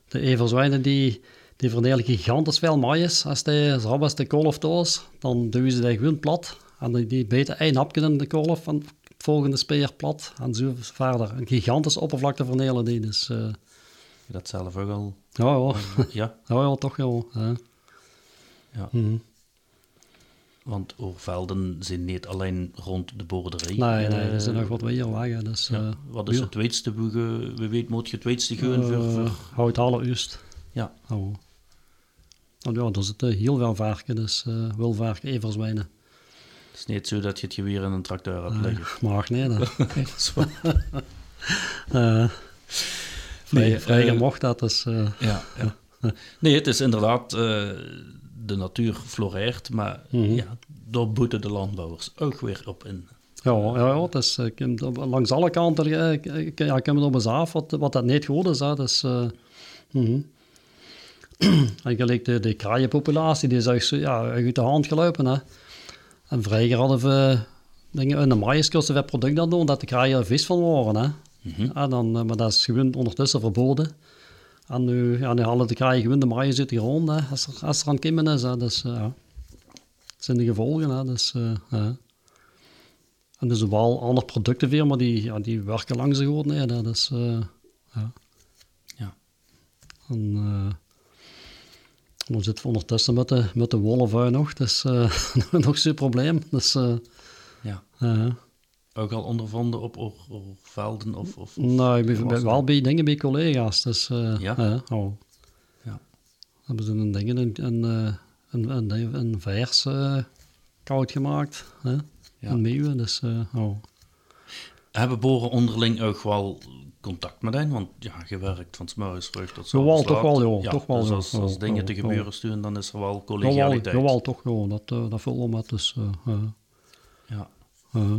Speaker 2: De everzwijnen die, die verdelen gigantisch veel maïs. Als de als de kolf doos, dan duwen ze die gewoon plat. En die, die beten één hapje in de kolf en het volgende speer plat. En zo verder. Een gigantische oppervlakte verdelen die. Dus, uh,
Speaker 1: dat zelf ook al?
Speaker 2: Ja, ja.
Speaker 1: ja.
Speaker 2: ja, ja toch wel. Ja.
Speaker 1: Ja.
Speaker 2: Mhm.
Speaker 1: Want oorvelden zijn niet alleen rond de boerderij.
Speaker 2: Nee, nee,
Speaker 1: Eh,
Speaker 2: er zijn nog wat meer lagen. Dus,
Speaker 1: ja.
Speaker 2: eh,
Speaker 1: Wat is het boege? We weten moet je het tweede gaan voor,
Speaker 2: Eh,
Speaker 1: voor-
Speaker 2: Hout alle Ust.
Speaker 1: Ja,
Speaker 2: Oh. Nou ja, er zitten heel veel varken, dus eh wil varken everzwijnen.
Speaker 1: het is niet zo dat je het je weer in een tracteur hebt liggen.
Speaker 2: Maar nee. Eh,
Speaker 1: Nee,
Speaker 2: vrij
Speaker 1: eh,
Speaker 2: mocht dat, dus... eh,
Speaker 1: Ja, ja. Nee, het is inderdaad, eh, de natuur floreert, maar
Speaker 2: Mhm.
Speaker 1: ja, daar boeten de landbouwers ook weer op in.
Speaker 2: Ja, ja, ja langs alle kanten eh, ja, heb het op eens af wat, wat dat niet goed is. Hè. Dus, en gelijk de, de kraaienpopulatie, die is echt zo, ja, uit de hand gelopen. Hè. En vroeger hadden we dingen in de maïskosten we product aan doen, dat de kraaien er vis van waren. Hè.
Speaker 1: Mhm.
Speaker 2: Dan, eh, maar dat is gewoon ondertussen verboden. En nu, ja, nu halen de kraaien gewoon de uit de grond, hè, als, er, als er aan het kimmen is. Hè. Dus, eh, ja. Dat zijn de gevolgen. Hè. Dus, eh, ja. En dus wel andere producten weer, maar die, ja, die werken langs de. Nee, dat is, eh, ja.
Speaker 1: Ja.
Speaker 2: En, dan zitten we ondertussen met de, met de wolvenvui nog. Dat is nog zo'n probleem. Dus,
Speaker 1: Ja. Ook al ondervonden op oor- oorvelden of... of, of
Speaker 2: Nou, ik ben, wel bij dingen bij collega's. Dus, eh,
Speaker 1: Ja?
Speaker 2: oh.
Speaker 1: Ja.
Speaker 2: Hebben ze een ding, een, een, eh, een, een, een vers eh, koud gemaakt. Hè?
Speaker 1: Ja.
Speaker 2: Een meeuwen, dus eh, oh.
Speaker 1: Hebben boeren onderling ook wel contact met hen? Want ja, je werkt van 's morgens vroeg tot 's
Speaker 2: Jawel, toch wel, ja, toch wel,
Speaker 1: Dus als, als
Speaker 2: Ja,
Speaker 1: dingen
Speaker 2: ja,
Speaker 1: te
Speaker 2: ja.
Speaker 1: gebeuren sturen, dan is er wel
Speaker 2: Jawel,
Speaker 1: collegialiteit.
Speaker 2: jawel, toch wel. Dat, eh, dat vult wel met. Dus, eh, eh,
Speaker 1: Ja.
Speaker 2: eh,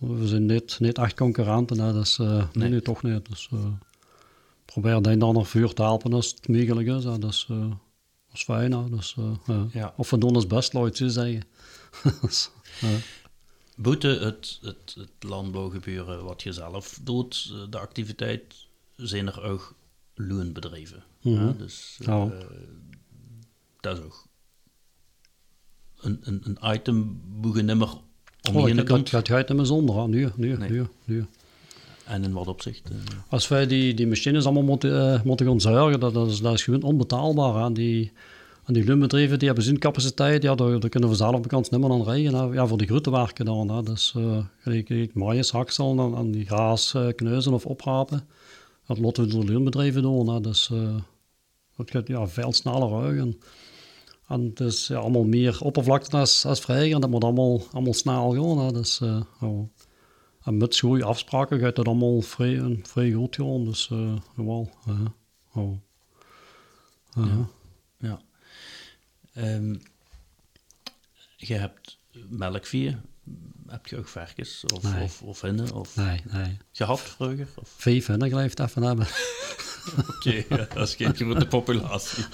Speaker 2: we zijn niet, niet echt concurrenten, hè, dus eh, nee.
Speaker 1: Nee.
Speaker 2: nee, toch niet. Dus eh, probeer dan dan nog vuur te helpen als het mogelijk is. Hè, eh, dat is fijn. Hè, dus, ja. Of we doen ons best, laat zo zeggen. Dus,
Speaker 1: Buiten het, het, het landbouwgebeuren wat je zelf doet, de activiteit, zijn er ook loonbedrijven. Hè? Dus dat is ook een, een, een item boegenimmer om
Speaker 2: oh, dat gaat uit naar zonder. hè. Nu, nu,
Speaker 1: Nee.
Speaker 2: nu, nu.
Speaker 1: En in wat opzicht? eh,
Speaker 2: Als wij die, die machines allemaal moeten, eh, moeten gaan zuigen, dat, dat, is, dat is gewoon onbetaalbaar. Hè. Die, en die lumbedrijven die hebben zo'n capaciteit, ja, daar, daar kunnen we zelf bekend niet meer aan rijden. Hè. Ja, voor de grote werken dan. Hè. Dus uh, gelijk, gelijk maïs, haksel en, en die graas uh, kneuzen of oprapen. Dat laten we door de lumbedrijven doen. Hè. Dus uh, dat gaat ja, veel sneller uit. En, is ja, allemaal meer oppervlakte als, als. En dat moet allemaal, allemaal snel gaan. Hè. Dus, uh, oh. En met goede afspraken gaat dat allemaal vrij, vrij goed gaan. Dus uh, wel. Uh, oh.
Speaker 1: ja. ja. Um, je hebt melkvee. Heb je ook varkens of,
Speaker 2: nee.
Speaker 1: of, of
Speaker 2: nee, nee.
Speaker 1: Gehad vroeger? Of?
Speaker 2: Vijf hinnen gelijk even hebben.
Speaker 1: Oké, okay, dat is geen grote populatie.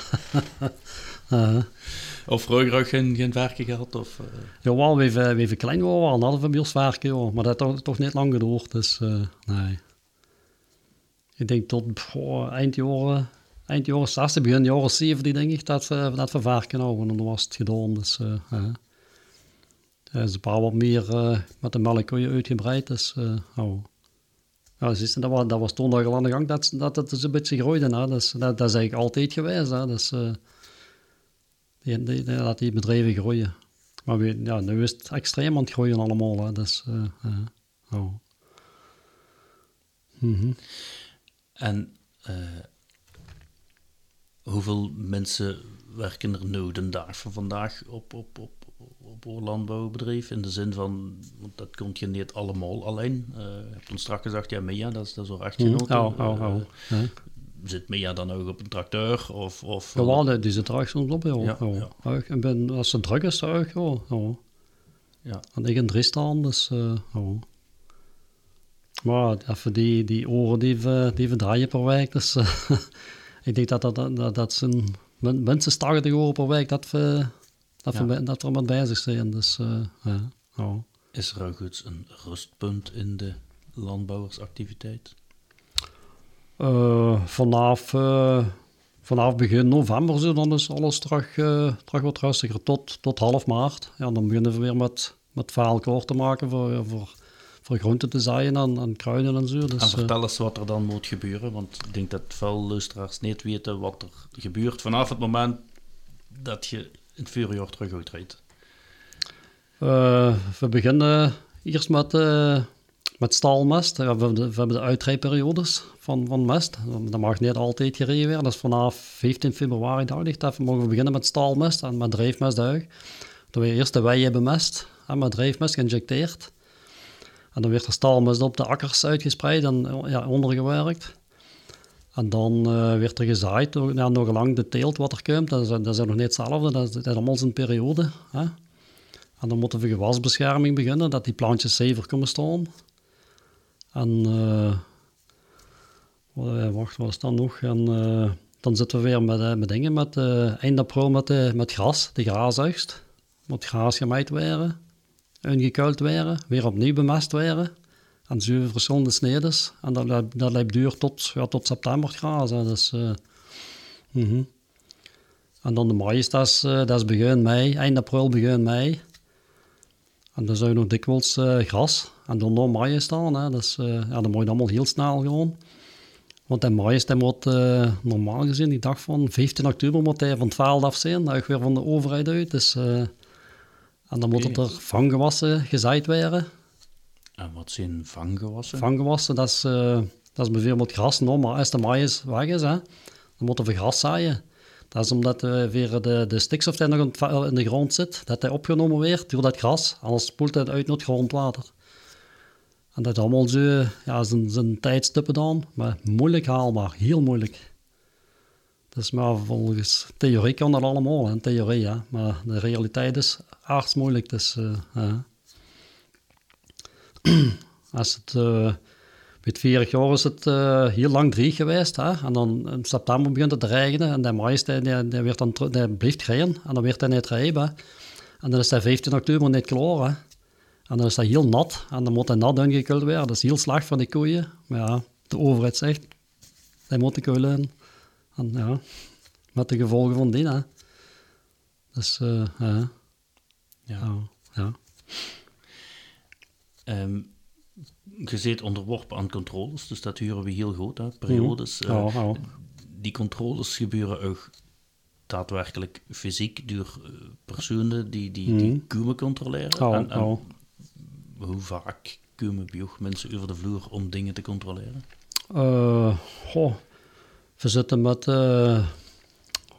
Speaker 2: uh,
Speaker 1: of vroeger ook geen, geen varken gehad? Of, uh...
Speaker 2: Jawel, we even, we even klein hadden we bij ons varken, hoor. maar dat heeft toch, niet lang geduurd. Dus uh, nee. Ik denk tot boah, eind jaren, eind jaren 60, begin jaren 70 denk ik, dat, uh, dat we varken. En dan was het gedaan. Dus, uh, is een paar wat meer met de melkkoeien uitgebreid. Dus, oh. Ja, dat, was, dat was toen al aan de gang dat, dat het dus een beetje groeide. Hè. Dat, dat is eigenlijk altijd geweest. Hè. Dus, uh, die, die, dat bedrijven groeien. Maar we, ja, nu is het extreem aan het groeien allemaal. Hè. Uh, oh.
Speaker 1: mm -hmm. En hoeveel mensen werken er nu de dag van vandaag op, op, op, op een landbouwbedrijf? In de zin van, want dat komt je niet allemaal alleen. Uh, je hebt ons straks gezegd, ja, Mia, dat is, dat is al.
Speaker 2: Mm, oh, oh, oh.
Speaker 1: Uh, ja. Zit Mia dan ook op een tracteur? Of, of,
Speaker 2: ja, wel, die zit er echt op.
Speaker 1: Ja,
Speaker 2: ja. Ik ben, als het druk is, ook, joh. Oh.
Speaker 1: Ja.
Speaker 2: En ik in drie staan, dus, uh, oh. Maar even die, die oren die we, die we draaien per week, dus ik denk dat dat, dat, dat zijn minstens 80 euro per week dat we, dat ja. we, dat we met bezig zijn. Dus, uh, ja. oh.
Speaker 1: Is er ook goed een rustpunt in de landbouwersactiviteit?
Speaker 2: Uh, vanaf, uh, vanaf begin november zo, dan is alles terug, uh, terug wat rustiger. Tot, tot half maart. Ja, dan beginnen we weer met, met klaar te maken voor, voor, voor groenten te zaaien en, en kruiden en zo. Dus,
Speaker 1: en vertel eens wat er dan moet gebeuren, want ik denk dat veel luisteraars niet weten wat er gebeurt vanaf het moment dat je in het voorjaar terug uitrijdt?
Speaker 2: Uh, we beginnen eerst met, uh, met staalmest. We hebben de, we hebben de uitrijperiodes van, van mest. Dat mag niet altijd gereden. Dat is vanaf 15 februari, dacht ik. Dat we mogen beginnen met staalmest en met drijfmestduig. Dan we eerst de weien bemest en met drijfmest geïnjecteerd. En dan werd er staalmest op de akkers uitgespreid en ja, ondergewerkt. En dan uh, werd er gezaaid, ja, nog lang de teelt wat er komt. Dat is, dat is nog niet hetzelfde, dat is, dat allemaal zijn periode. Hè? En dan moeten we gewasbescherming beginnen, dat die plantjes zever kunnen staan. En uh, wacht, wat is dan nog? En uh, dan zitten we weer met, met dingen, met eind april met, met gras, de graasugst. Moet gras gemaaid worden, ingekuild worden, weer opnieuw bemest worden. En zeven verschillende snedes. En dat, dat, dat loopt duur tot, ja, tot september. Dus, uh, mm -hmm. En dan de mais, dat is, uh, dat is begin mei, eind april, begin mei. En dan zou je nog dikwijls uh, gras en dan nog maïs staan. Hè. Dus, ja, dan moet je allemaal heel snel gewoon. Want de maïs dat moet normaal gezien, die dag van 15 oktober, moet hij van het veld af zijn. Dat weer van de overheid uit. Dus, en dan moet het er vanggewassen gezaaid worden.
Speaker 1: En wat zijn vanggewassen?
Speaker 2: Vanggewassen, dat is, uh, dat is bijvoorbeeld gras. Maar als de maïs weg is, hè, dan moeten we gras zaaien. Dat is omdat uh, weer de, de stikstof nog in de grond zit, dat hij opgenomen wordt door dat gras. Anders spoelt het uit naar het grondwater. En dat is allemaal zo, ja, zijn, zijn tijdstippen dan, maar moeilijk haalbaar, heel moeilijk. Dus maar volgens theorie kan dat allemaal, hè, theorie, ja. maar de realiteit is aardsmoeilijk. Dus, uh, ja. Als het, uh, met 40 jaar is het uh, heel lang drie geweest. Hè? En dan in september begint het te regenen. En de mais die, die, die, werd dan, die blijft rijden. En dan werd hij niet rijden. En dan is hij 15 oktober niet klaar. Hè? En dan is hij heel nat. En dan moet hij nat ingekult worden. Dat is heel slecht voor de koeien. Maar ja, de overheid zegt, hij moet de kuilen. En ja, met de gevolgen van die. Hè? Dus, uh, ja. ja. ja.
Speaker 1: Um, je zit onderworpen aan controles, dus dat huren we heel goed, hè, periodes.
Speaker 2: Mm. Oh, oh.
Speaker 1: Die controles gebeuren ook daadwerkelijk fysiek door personen die die, mm. die kumen controleren.
Speaker 2: Oh,
Speaker 1: en, en hoe vaak komen bij mensen over de vloer om dingen te controleren?
Speaker 2: Uh, goh, we zitten met, uh,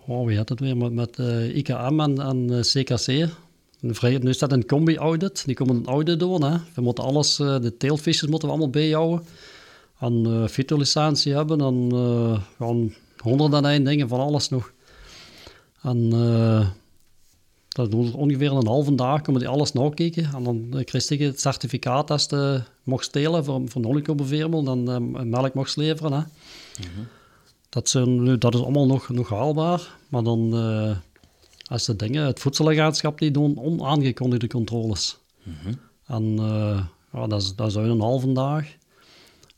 Speaker 2: oh, wie had het weer, met, met uh, IKM en, en CKC nu staat een combi-audit, die komen een audit doen. Hè. We moeten alles, uh, de teelvisjes moeten we allemaal bijhouden. En uh, fytolicentie hebben, dan uh, gaan honderden en dingen van alles nog. En uh, dat doen ongeveer een halve dag, kunnen die alles nakijken. En dan krijg je het certificaat als je mocht stelen voor, voor Nolico bijvoorbeeld, dan melk mocht leveren. Hè. Mm -hmm. dat, zijn, dat is allemaal nog, nog haalbaar, maar dan als de dingen, het voedselagentschap, die doen onaangekondigde controles. Mm En uh, ja, dat, is, dat is een halve dag.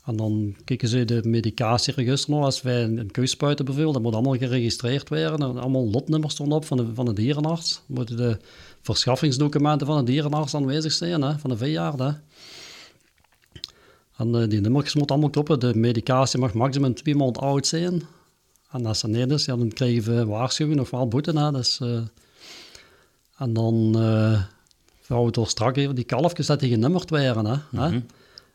Speaker 2: En dan kijken ze de medicatieregister nog. Als wij een, keuspuiten bevelen, dat moet allemaal geregistreerd worden. En allemaal lotnummers stonden op van de, van de dierenarts. Moeten de verschaffingsdocumenten van de dierenarts aanwezig zijn, hè, van de veejaard. Hè. En uh, die nummers moeten allemaal kloppen. De medicatie mag maximum twee maanden oud zijn. En als dat niet is, ja, dan krijgen we waarschuwing of wel boete. Hè. Dus, uh, en dan uh, we toch strak even die kalfjes dat die genummerd werden. Hè. Mm -hmm.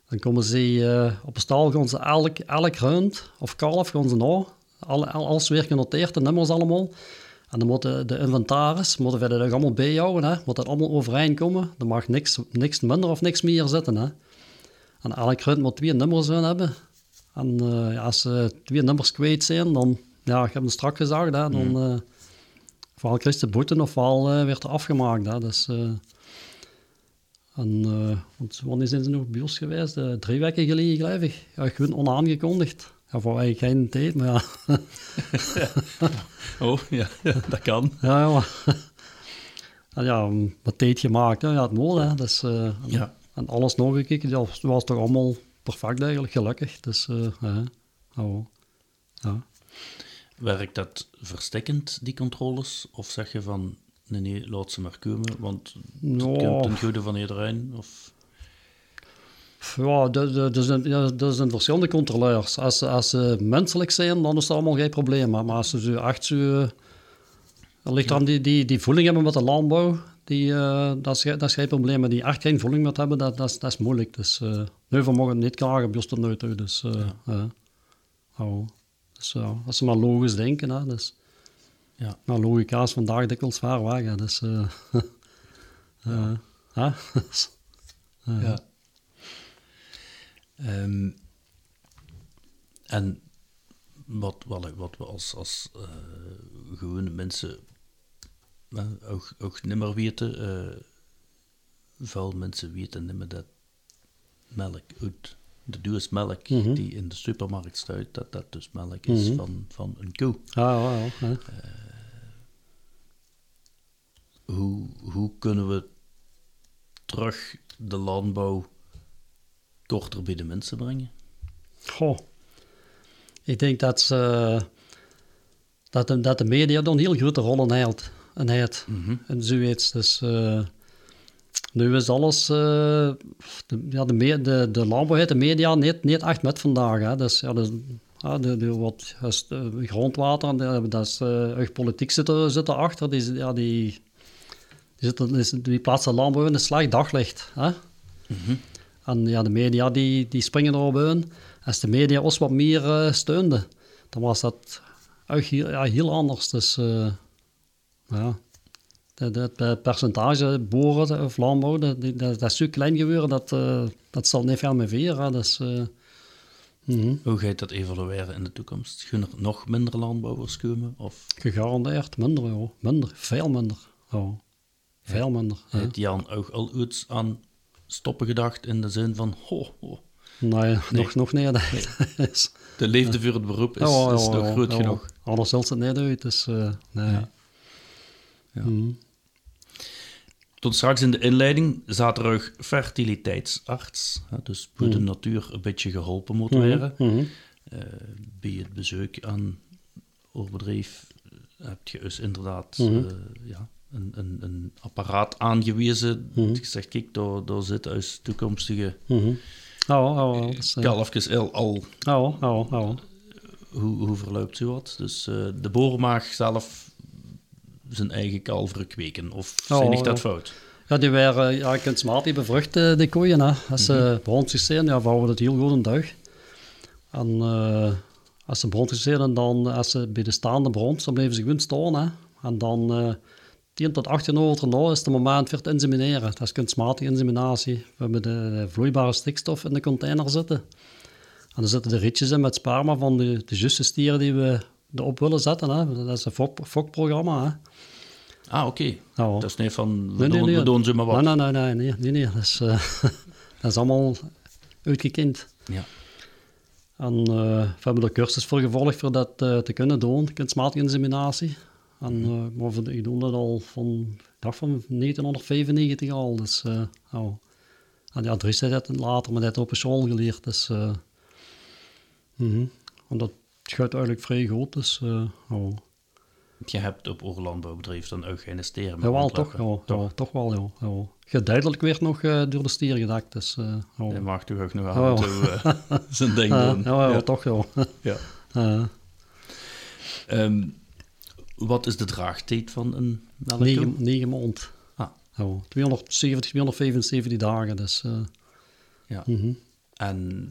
Speaker 2: Dan komen ze uh, op een stal, gaan ze elk, elk rund of kalf gaan ze nou. Al, alles weer genoteerd, de nummers allemaal. En dan moeten de inventaris, moeten we dat allemaal bijhouden, hè. moet dat allemaal overeind komen. Er mag niks, niks minder of niks meer zitten. Hè. En elk rund moet twee nummers hebben. En uh, ja, als ze twee nummers kwijt zijn, dan ja, ik heb hem strak gezegd, hè, dan mm. uh, ofwel kreeg de boete ofwel uh, werd er afgemaakt. Hè, dus, uh, en, want wanneer zijn ze nog bij ons geweest? drie weken geleden, geloof ik. Ja, gewoon onaangekondigd. Ja, voor eigenlijk geen tijd, maar ja.
Speaker 1: oh, ja, ja, dat kan.
Speaker 2: Ja, ja. En ja, wat tijd gemaakt, hè. ja, het hè. Dus,
Speaker 1: ja.
Speaker 2: En alles nog gekeken, dat was toch allemaal perfect eigenlijk, gelukkig. Dus, ja. Oh, ja.
Speaker 1: Werkt dat verstekkend, die controles? Of zeg je van, nee, nee, laat ze maar komen, want het
Speaker 2: Ja.
Speaker 1: komt ten goede van iedereen? Of...
Speaker 2: Ja, dat, zijn, verschillende controleurs. Als, ze- als ze menselijk zijn, dan is dat allemaal geen probleem. Maar als ze zo echt zo Dat ligt aan die, die, die voeling hebben met de landbouw. Die, uh, dat, is, dat is geen probleem. Maar die echt geen voeling met hebben, dat, dat, is, dat is moeilijk. Dus uh, nu van mogen niet krijgen, best nooit uit. Dus, uh, ja. oh. dus als ze maar logisch denken, hè, dus,
Speaker 1: ja.
Speaker 2: Nou, logica is vandaag dikwijls zwaar weg. Hè, dus, ja.
Speaker 1: ja. Um, en wat, wat, wat we als, als gewone mensen uh, ook, ook niet meer weten, uh, veel mensen weten niet meer dat melk uit de duurste melk mm -hmm. die in de supermarkt staat, dat dat dus melk is mm -hmm. van, van een koe.
Speaker 2: Ah, wow, ja.
Speaker 1: hoe, hoe kunnen we terug de landbouw korter bij de mensen brengen?
Speaker 2: Goh. Ik denk dat, ze, dat, de, dat de media dan een heel grote rol in. En, heeft,
Speaker 1: mm -hmm.
Speaker 2: en zoiets. Dus uh, nu is alles... Uh, de, ja, de, de, de landbouw de media niet, niet echt met vandaag. Hè. Dus ja, dus, ja, de, de, wat de grondwater, de, dat is, uh, politiek zit, er, zit erachter. Die, ja, die, die, zit, die plaatsen landbouw in een slecht daglicht. Hè.
Speaker 1: Mm -hmm.
Speaker 2: En ja, de media die, die springen erop in. Als de media ons wat meer uh, steunde, dan was dat ook heel, ja, heel anders. Dus uh, ja, het percentage boeren of landbouw, dat, dat, dat, is zo klein geworden, dat, uh, dat zal niet veel meer veren. Dus, mm -hmm.
Speaker 1: Hoe gaat dat evalueren in de toekomst? Gaan er nog minder landbouwers komen? Of?
Speaker 2: Gegarandeerd minder, joh. minder, veel minder. Oh. Veel minder.
Speaker 1: Heeft Jan ook al iets aan stoppen gedacht in de zin van, ho, ho.
Speaker 2: Nee, nee. Nog, nog niet.
Speaker 1: Nee. de liefde voor het beroep is, oh, is nog groot genoeg.
Speaker 2: Anders zult het niet uit, dus uh, nee.
Speaker 1: Ja. Ja. Mm. Tot straks in de inleiding zat er ook fertiliteitsarts, hè, dus hoe mm. de natuur een beetje geholpen moet
Speaker 2: mm -hmm.
Speaker 1: worden.
Speaker 2: -hmm.
Speaker 1: uh, bij het bezoek aan oorbedrijf heb je dus inderdaad
Speaker 2: Mhm.
Speaker 1: uh, ja, een, een, een apparaat aangewezen.
Speaker 2: Mhm.
Speaker 1: Dat je zegt, kijk, daar, daar zit als toekomstige
Speaker 2: Mhm. Oh, oh, oh, eh,
Speaker 1: kalfjes al, al
Speaker 2: oh, oh, oh.
Speaker 1: hoe, hoe verloopt zo wat? Dus eh, de boer mag zelf zijn eigen kalveren kweken, of
Speaker 2: Oh,
Speaker 1: zijn ik dat
Speaker 2: ja.
Speaker 1: fout?
Speaker 2: Ja, die waren ja, kunstmatig bevrucht, eh, die koeien. Hè. Als ze
Speaker 1: Mhm.
Speaker 2: bronstig zijn, ja, vouwen dat heel goed een dag. En eh, als ze bronstig zijn, en dan als ze bij de staande brons, dan blijven ze gewoon staan. Hè. En dan eh 10 tot 18 uur erna is het moment voor het insemineren. Dat is kunstmatige inseminatie. We hebben de, vloeibare stikstof in de container zitten. En dan zitten de rietjes in met sperma van de, de juiste stieren die we erop willen zetten. Hè. Dat is een fok- fokprogramma. Hè.
Speaker 1: Ah, oké. Dat is niet van, we,
Speaker 2: Nee,
Speaker 1: doen,
Speaker 2: nee.
Speaker 1: we doen ze maar wat.
Speaker 2: Nee, nee, nee, nee, nee, nee. Dat, is, eh, dat is allemaal uitgekend.
Speaker 1: Ja.
Speaker 2: En eh, we hebben er cursus voor gevolgd voor dat eh, te kunnen doen, kunstmatige inseminatie. En eh, maar voor- ik doe dat al van, dacht van 1995 al. Dus, oh. En ja, Dries heeft het later, maar dat op een school geleerd. Dus, mhm. En dat gaat eigenlijk vrij goed. Dus, oh.
Speaker 1: Je hebt op oorlandbouwbedrijf dan ook geen steren meer
Speaker 2: Jawel, toch, ja, ja, toch wel, ja. ja. Geduidelijk werd nog eh, door de stier gedakt. Dus, oh.
Speaker 1: Hij mag toch ook nog
Speaker 2: Oh.
Speaker 1: en toe zijn ding
Speaker 2: Eh,
Speaker 1: doen.
Speaker 2: ja, ja,
Speaker 1: Ja.
Speaker 2: toch wel.
Speaker 1: Ja. Ehm, wat is de draagtijd van een melkkoe?
Speaker 2: negen, negen maanden.
Speaker 1: Ah.
Speaker 2: Ja, 270, 275 dagen. Dus, eh,
Speaker 1: Ja.
Speaker 2: mhm.
Speaker 1: En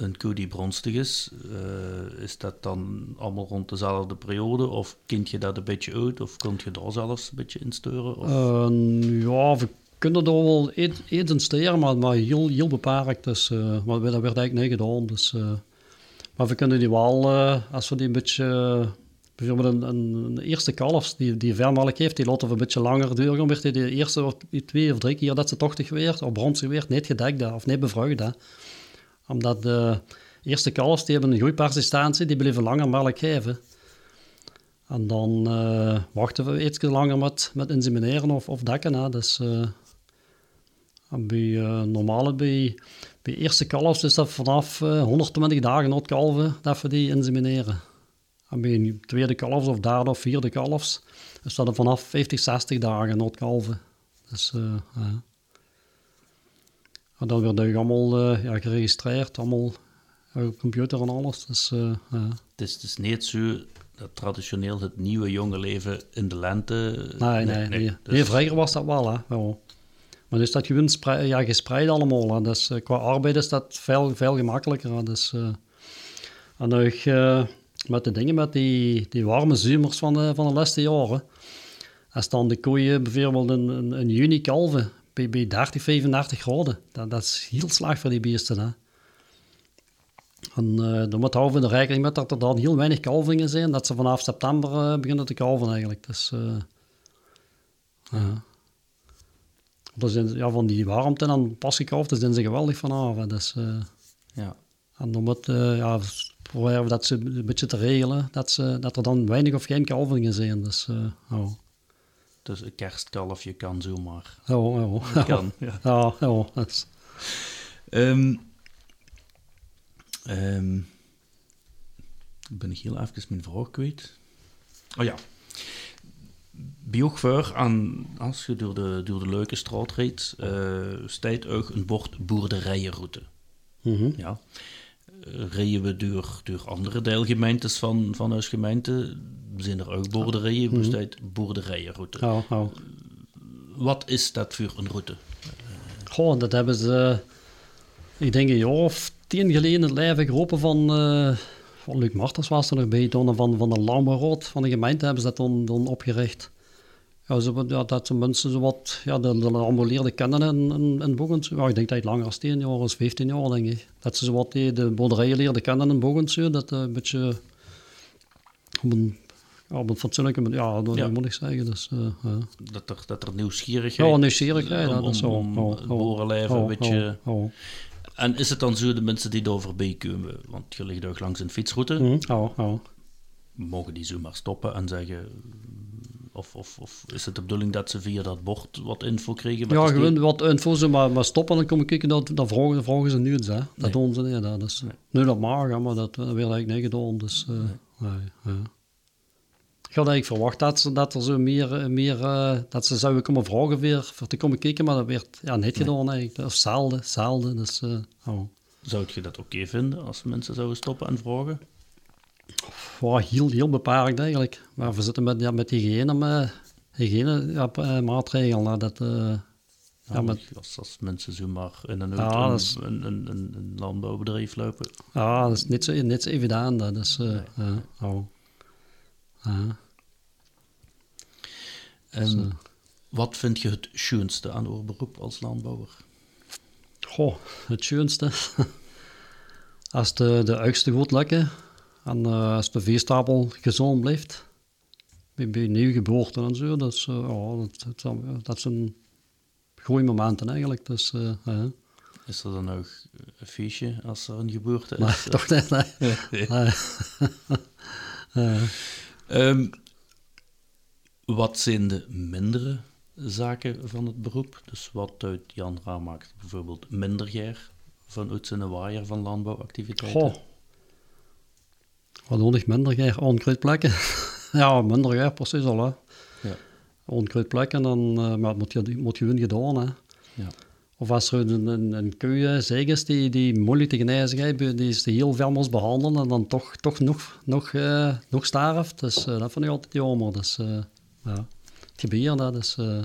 Speaker 1: een koe die bronstig is, eh, is dat dan allemaal rond dezelfde periode? Of kind je dat een beetje uit? Of kunt je daar zelfs een beetje in sturen? Of?
Speaker 2: Eh, ja, we kunnen er wel in steren, maar, maar heel, heel beperkt. Dus, eh, maar dat werd eigenlijk niet gedaan. Dus, maar we kunnen die wel, als we die een beetje... bijvoorbeeld een, een, eerste kalf die, die vermelk heeft, die laten we een beetje langer duren. Werd die de eerste of twee of drie keer dat ze tochtig werd, of bronstig werd, niet gedekt of niet bevrucht. hè. Omdat de eerste kalfs, die hebben een goede persistentie, die blijven langer melk geven. En dan eh, wachten we iets langer met, met insemineren of, of dekken. Hè. Dus, eh, bij eh, normale, bij, bij eerste kalfs is dat vanaf eh, 120 dagen het kalven dat we die insemineren. En bij tweede kalfs of derde of vierde kalfs is dat vanaf 50, 60 dagen het kalven. Dus. En dan wordt het allemaal eh, ja, geregistreerd, allemaal eh, op computer en alles. Dus, eh.
Speaker 1: Het is dus niet zo dat traditioneel het nieuwe jonge leven in de lente...
Speaker 2: Nee, nee, nee.
Speaker 1: dus-
Speaker 2: Nee, vroeger was dat wel, hè. Ja. Maar nu is dat gewoon ja, gespreid allemaal. Hè. Dus eh, qua arbeid is dat veel, veel gemakkelijker. Hè. Dus, eh, en ook eh, met de dingen, met die, die warme zomers van de, van de laatste jaren. Als dan de koeien bijvoorbeeld in, in, in juni kalven bij, bij 30, 35 graden. Dat, dat is heel slecht voor die beesten. Hè. En eh, dan moet houden we er rekening met dat er dan heel weinig kalvingen zijn. Dat ze vanaf september eh, beginnen te kalven eigenlijk. Dus, eh, ja. Dat zijn, ja, van die warmte en pas gekalfd, daar zijn ze geweldig vanaf. hè. Dus,
Speaker 1: Ja.
Speaker 2: en dan moet, ja, proberen we dat ze een beetje te regelen, dat, ze, dat er dan weinig of geen kalvingen zijn. Dus.
Speaker 1: Dus een kerstkalfje kan zomaar.
Speaker 2: Ja, ja,
Speaker 1: Kan, ja.
Speaker 2: Dat
Speaker 1: Ehm ehm, ik ben ik heel even mijn vraag kwijt. Oh ja. Bioogvuur aan, als je door de, door de leuke straat rijdt, eh staat ook een bord boerderijenroute.
Speaker 2: Mhm.
Speaker 1: Ja. Eh, rijden we door, door andere deelgemeentes van, van ons gemeente, zijn er ook boerderijen, mm staat boerderijenroute.
Speaker 2: ja, ja.
Speaker 1: Wat is dat voor een route?
Speaker 2: Goh, dat hebben ze, ik denk een jaar of tien geleden het leven geroepen van, eh van Luc Martens was er nog bij, toen van, van de Landbouwraad van de gemeente hebben ze dat dan, dan opgericht. Ja, zo, wat- ja, dat de mensen zo wat, ja, de, de landbouwleerden kennen in, in, in Bogens. Ja, ik denk dat het langer als 10 jaar of 15 jaar, denk ik. Dat ze zo wat die, de boerderijen leerden kennen in Bogens, zo, dat eh, een beetje op een, ja, op een fatsoenlijke manier, ja, dat
Speaker 1: Ja.
Speaker 2: moet ik zeggen. Dus, ja.
Speaker 1: Dat er, dat er nieuwsgierigheid
Speaker 2: Ja, nieuwsgierigheid,
Speaker 1: om,
Speaker 2: ja, dat is zo.
Speaker 1: om het een beetje... En is het dan zo de mensen die daar voorbij komen, want je ligt ook langs een fietsroute,
Speaker 2: Mhm,
Speaker 1: mogen die zomaar stoppen en zeggen... Of, of, of is het de bedoeling dat ze via dat bord wat info krijgen? Wat
Speaker 2: Ja,
Speaker 1: die-
Speaker 2: gewoon wat info, maar, maar stoppen en dan kom ik kijken, dat, dat vragen, dat vragen ze nu eens, hè. Dat
Speaker 1: Nee.
Speaker 2: doen ze niet, dat is,
Speaker 1: Nee.
Speaker 2: Nu dat mag, hè, maar dat, dat werd eigenlijk niet gedaan, dus, nee, ja. Ik had eigenlijk verwacht dat, ze, dat er zo meer, eh, meer eh, dat ze zouden komen vragen weer, voor te komen kijken, maar dat werd ja, niet gedaan eigenlijk, of zelden, zelden, dus, eh, oh.
Speaker 1: Zou je dat oké vinden als mensen zouden stoppen en vragen?
Speaker 2: Ja, heel, heel beperkt eigenlijk, maar we zitten met, ja, met hygiëne, met, hygiëne ja, eh, maatregelen, hè, dat... eh,
Speaker 1: Ja,
Speaker 2: met-
Speaker 1: als, als mensen zomaar in een,
Speaker 2: Ja,
Speaker 1: auto
Speaker 2: dat is-
Speaker 1: een, een, een, een landbouwbedrijf lopen.
Speaker 2: Ja, dat is niet zo, niet zo evident. Dus, eh, ja, oh.
Speaker 1: En
Speaker 2: Dus, eh,
Speaker 1: wat vind je het schoonste aan uw beroep als landbouwer?
Speaker 2: Goh, het schoonste. als de, de oudste goed lukken en eh, als de veestapel gezond blijft, bij, bij nieuwgeboorte en zo, dat, is, eh, ja, dat, dat, dat zijn goede momenten eigenlijk. Dus, eh.
Speaker 1: Is er dan ook een feestje als er een geboorte is?
Speaker 2: Maar toch niet, nee.
Speaker 1: Nee.
Speaker 2: Nee. Eh,
Speaker 1: Ehm, wat zijn de mindere zaken van het beroep? Dus wat uit Jan Raam maakt bijvoorbeeld minder geer vanuit zijn waaier van landbouwactiviteiten?
Speaker 2: Goh. Wat nodig minder geer onkruidplekken. ja, minder geer, precies al. Hè.
Speaker 1: Ja.
Speaker 2: Onkruidplekken, dan, eh, maar het moet, je- moet gewoon gedaan. Hè.
Speaker 1: Ja.
Speaker 2: Of als er een, een, een koe eh, zeg is die, die moeilijk te genezen is, die is heel veel moest behandelen en dan toch, toch nog, nog, eh, nog sterft. Dus eh, dat vind ik altijd jammer. Dus, eh, ja. Het gebeurt, dat is... eh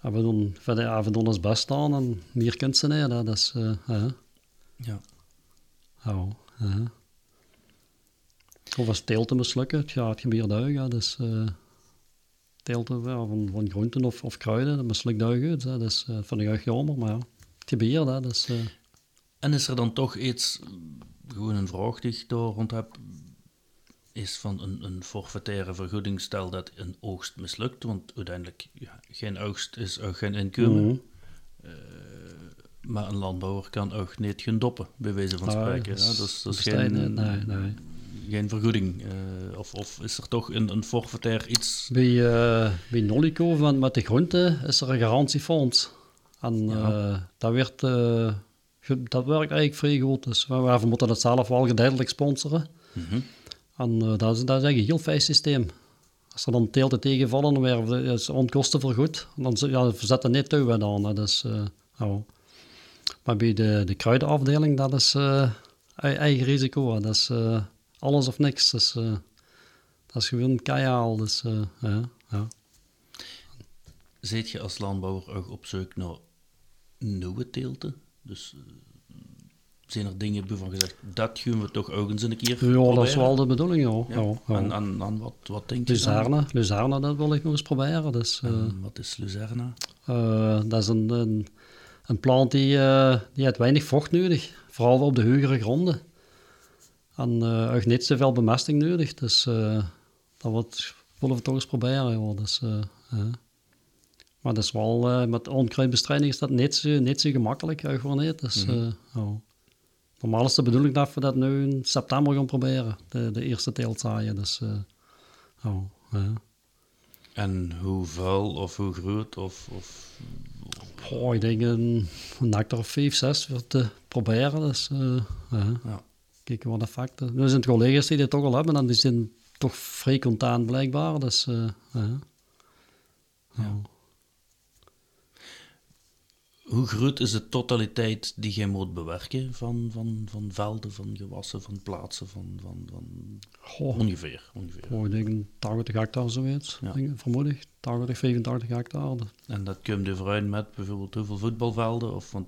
Speaker 2: en we doen, we doen ons best aan en meer kunt ze niet. Dat is... ja.
Speaker 1: Ja.
Speaker 2: Ja, ja. Of als teelten mislukken, het gaat ook. Ja. Dus, eh teelten ja, van, van groenten of, of kruiden, dat mislukt hè. Dus eh vind ik echt jammer, maar ja, het gebeurt. Hè. Dus, eh,
Speaker 1: En is er dan toch iets, gewoon een vraag die ik daar rond heb, is van een, een forfaitaire vergoeding, stel dat een oogst mislukt, want uiteindelijk, ja, geen oogst is ook geen inkomen,
Speaker 2: mhm.
Speaker 1: maar een landbouwer kan ook niet gaan doppen, bij wijze van
Speaker 2: Nou,
Speaker 1: spreken.
Speaker 2: dat
Speaker 1: hè.
Speaker 2: is-
Speaker 1: Dus dat is geen,
Speaker 2: nee, nee.
Speaker 1: Geen vergoeding. eh, of, of is er toch een, een forfaitair iets?
Speaker 2: Bij, eh bij Nolico van, met de groenten is er een garantiefonds. En
Speaker 1: Ja.
Speaker 2: eh, dat, werd, dat werkt eigenlijk vrij goed. Dus we, we moeten dat zelf wel gedeeltelijk sponsoren.
Speaker 1: Mhm.
Speaker 2: En dat, is, dat is eigenlijk een heel fijn systeem. Als er dan teelten tegenvallen, dan werden we is onkosten vergoed. En dan ja, we zetten net touw aan. hè. Dus, eh, ja. Maar bij de, de kruidenafdeling, dat is ei- eigen risico. Dat is, alles of niks. Dus, eh, dat is gewoon keihard. Dus, eh, ja, ja.
Speaker 1: Zit je als landbouwer ook op zoek naar nieuwe teelten? Dus eh, zijn er dingen waarvan gezegd, dat gaan we toch ook eens een keer
Speaker 2: ja, dat is
Speaker 1: proberen?
Speaker 2: wel de bedoeling, ja.
Speaker 1: Ja.
Speaker 2: ja, ja.
Speaker 1: En, en, en wat, wat denk je dan?
Speaker 2: Luzerne, Luzerne, dat wil ik nog eens proberen. Dus,
Speaker 1: wat is Luzerna?
Speaker 2: eh, dat is een, een, een plant die, die heeft weinig vocht nodig, vooral op de hogere gronden. En eh ook niet zoveel bemesting nodig, dus eh, dat wordt, willen we toch eens proberen. Dus, ja. Maar dat is wel, met onkruidbestrijding is dat niet zo, niet zo gemakkelijk, gewoon niet. Dus,
Speaker 1: Mhm.
Speaker 2: eh, ja. Normaal is de bedoeling dat we dat nu in september gaan proberen, de, de eerste teelt zaaien. Dus, ja.
Speaker 1: En hoe vuil of hoe groot of... of
Speaker 2: Goh, ik denk een, een hectare of 5, 6 voor te proberen. Dus, ja. Kijken wat de facten. Nu zijn collega's die dit toch al hebben en die zijn toch vrij content blijkbaar. Dus, eh, ja.
Speaker 1: Ja. Hoe groot is de totaliteit die je moet bewerken van, van, van velden, van gewassen, van plaatsen, van, van, van
Speaker 2: Goh,
Speaker 1: ongeveer, ongeveer.
Speaker 2: goh, ik denk 80 hectare zoiets,
Speaker 1: Ja.
Speaker 2: denk ik, vermoed ik. 80, 85 hectare.
Speaker 1: En dat komt er vooruit met bijvoorbeeld hoeveel voetbalvelden? Of, want,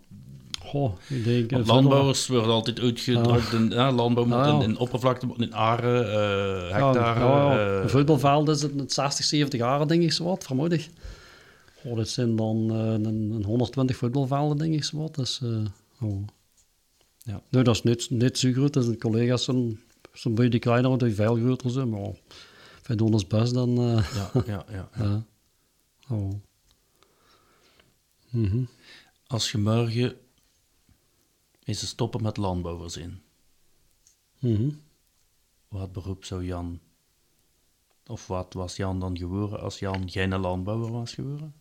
Speaker 2: Goh, ik denk... eh,
Speaker 1: want landbouwers worden altijd uitgedrukt in ja, landbouw moet
Speaker 2: ja.
Speaker 1: in, in oppervlakte, in aren, eh, hectare. eh,
Speaker 2: Een voetbalveld is het met 60, 70 jaar, denk ik, zo wat, vermoed ik. Goh, dat zijn dan een, een 120 voetbalvelden, denk ik, zo wat. Dus, oh.
Speaker 1: Ja.
Speaker 2: Nee, dat is niet, niet zo groot. Dus de collega's zijn zo'n beetje kleiner, die veel groter zijn. Maar wij doen ons best dan...
Speaker 1: ja, ja, ja.
Speaker 2: ja. Oh. Mhm.
Speaker 1: Als je morgen is te stoppen met landbouwers in,
Speaker 2: Mhm.
Speaker 1: wat beroep zou Jan, of wat was Jan dan geworden als Jan geen landbouwer was geworden?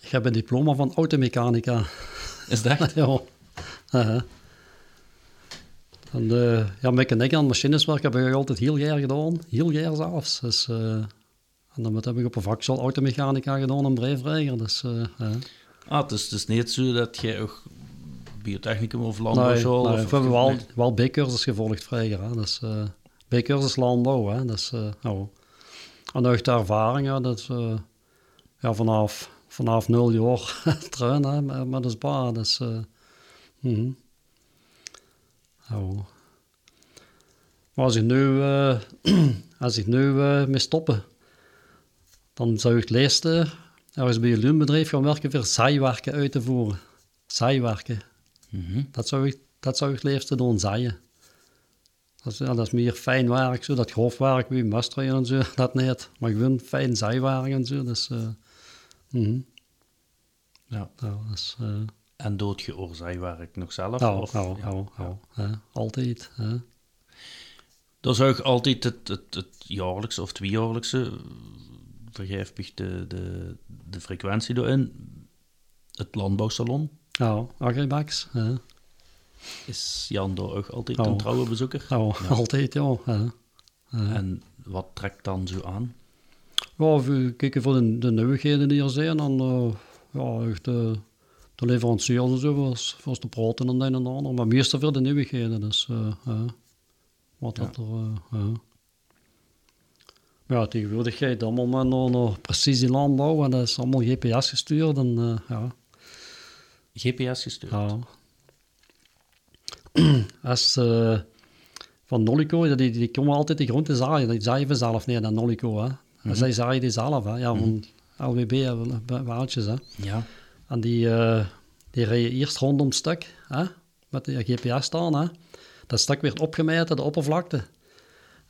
Speaker 2: Ik heb een diploma van automechanica.
Speaker 1: Is dat
Speaker 2: ja. Aha. En uh, ja, mechaniek aan machineswerk heb ik altijd heel jaar gedaan. Heel jaar zelfs. Dus, eh, en dan heb ik op een vakschool automechanica gedaan en breivrijger. Dus, eh, ja.
Speaker 1: Ah, het is, het is niet zo dat jij ook biotechnicum of
Speaker 2: Nee,
Speaker 1: landbouwschool...
Speaker 2: nee,
Speaker 1: of,
Speaker 2: we hebben wel,
Speaker 1: nee.
Speaker 2: wel B-cursus gevolgd vrijger. Hè. Dus, eh B-cursus landbouw. Hè. Dus, eh, ja. En ook de ervaring, ja, dat is, eh, ja, vanaf, vanaf nul jaar trein, hè, met, met de spa. Dus, eh, mhm. Ja. Maar als ik nu, als ik nu mee stoppen, dan zou ik het leeste ergens bij een loonbedrijf gaan werken voor zijwerken uit te voeren. Zijwerken.
Speaker 1: Mhm.
Speaker 2: Dat zou ik, dat zou ik het liefst doen, zaaien. Dat is, ja, dat is meer fijn werk, zo, dat grofwerk, wie mustrijden en zo, dat niet. Maar gewoon fijn zijwerk en zo, dus... eh, mhm.
Speaker 1: Ja.
Speaker 2: Dat is... eh,
Speaker 1: En dood je oorzijwerk nog zelf?
Speaker 2: ja,
Speaker 1: of,
Speaker 2: ja,
Speaker 1: ja.
Speaker 2: ja, hè, altijd. hè.
Speaker 1: Dat is ook altijd het, het, het jaarlijkse of tweejaarlijkse, vergeef ik de, de, de frequentie erin. Het landbouwsalon.
Speaker 2: Ja, Agribax. hè.
Speaker 1: Is Jan daar ook altijd
Speaker 2: Ja.
Speaker 1: een trouwe bezoeker?
Speaker 2: Ja, altijd, ja. hè.
Speaker 1: En wat trekt dan zo aan?
Speaker 2: Ja, we kijken voor de, de nieuwigheden die er zijn. En eh, ja, echt de, de leveranciers en zo, voor, voor te praten en een en ander. Maar meestal voor de nieuwigheden, dus eh, wat
Speaker 1: Ja.
Speaker 2: dat er... eh, ja. Tegenwoordig ga je allemaal met naar, naar precisielandbouw en dat is allemaal GPS gestuurd. En, eh, ja,
Speaker 1: GPS gestuurd.
Speaker 2: ja. Als eh, van Nolico, die, die komen altijd die grond te zaaien. Die zaaien vanzelf niet naar Nolico. Hè. En zij zaaien die zelf. Hè. Ja, van LWB hebben we waardjes. Hè.
Speaker 1: Ja.
Speaker 2: En die, eh, die rijden eerst rondom stuk, hè, met de GPS staan. Hè. Dat stuk werd opgemeten, de oppervlakte.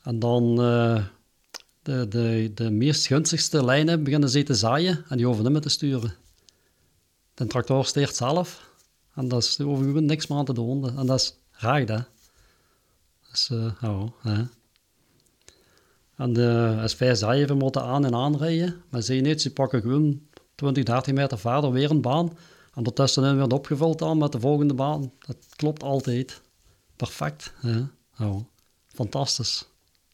Speaker 2: En dan eh, de, de, de meest gunstigste lijnen beginnen ze te zaaien en die meer te sturen. De tractor steert zelf en dat is, gewoon niks meer aan te doen. En dat is raar, hè. Dus, eh, ja, hè. En de, als wij zaaien, we moeten aan en aanrijden. Maar zie niet, ze pakken gewoon 20, 30 meter verder weer een baan. En daartussenin werd opgevuld dan met de volgende baan. Dat klopt altijd. Perfect. Hè? Fantastisch.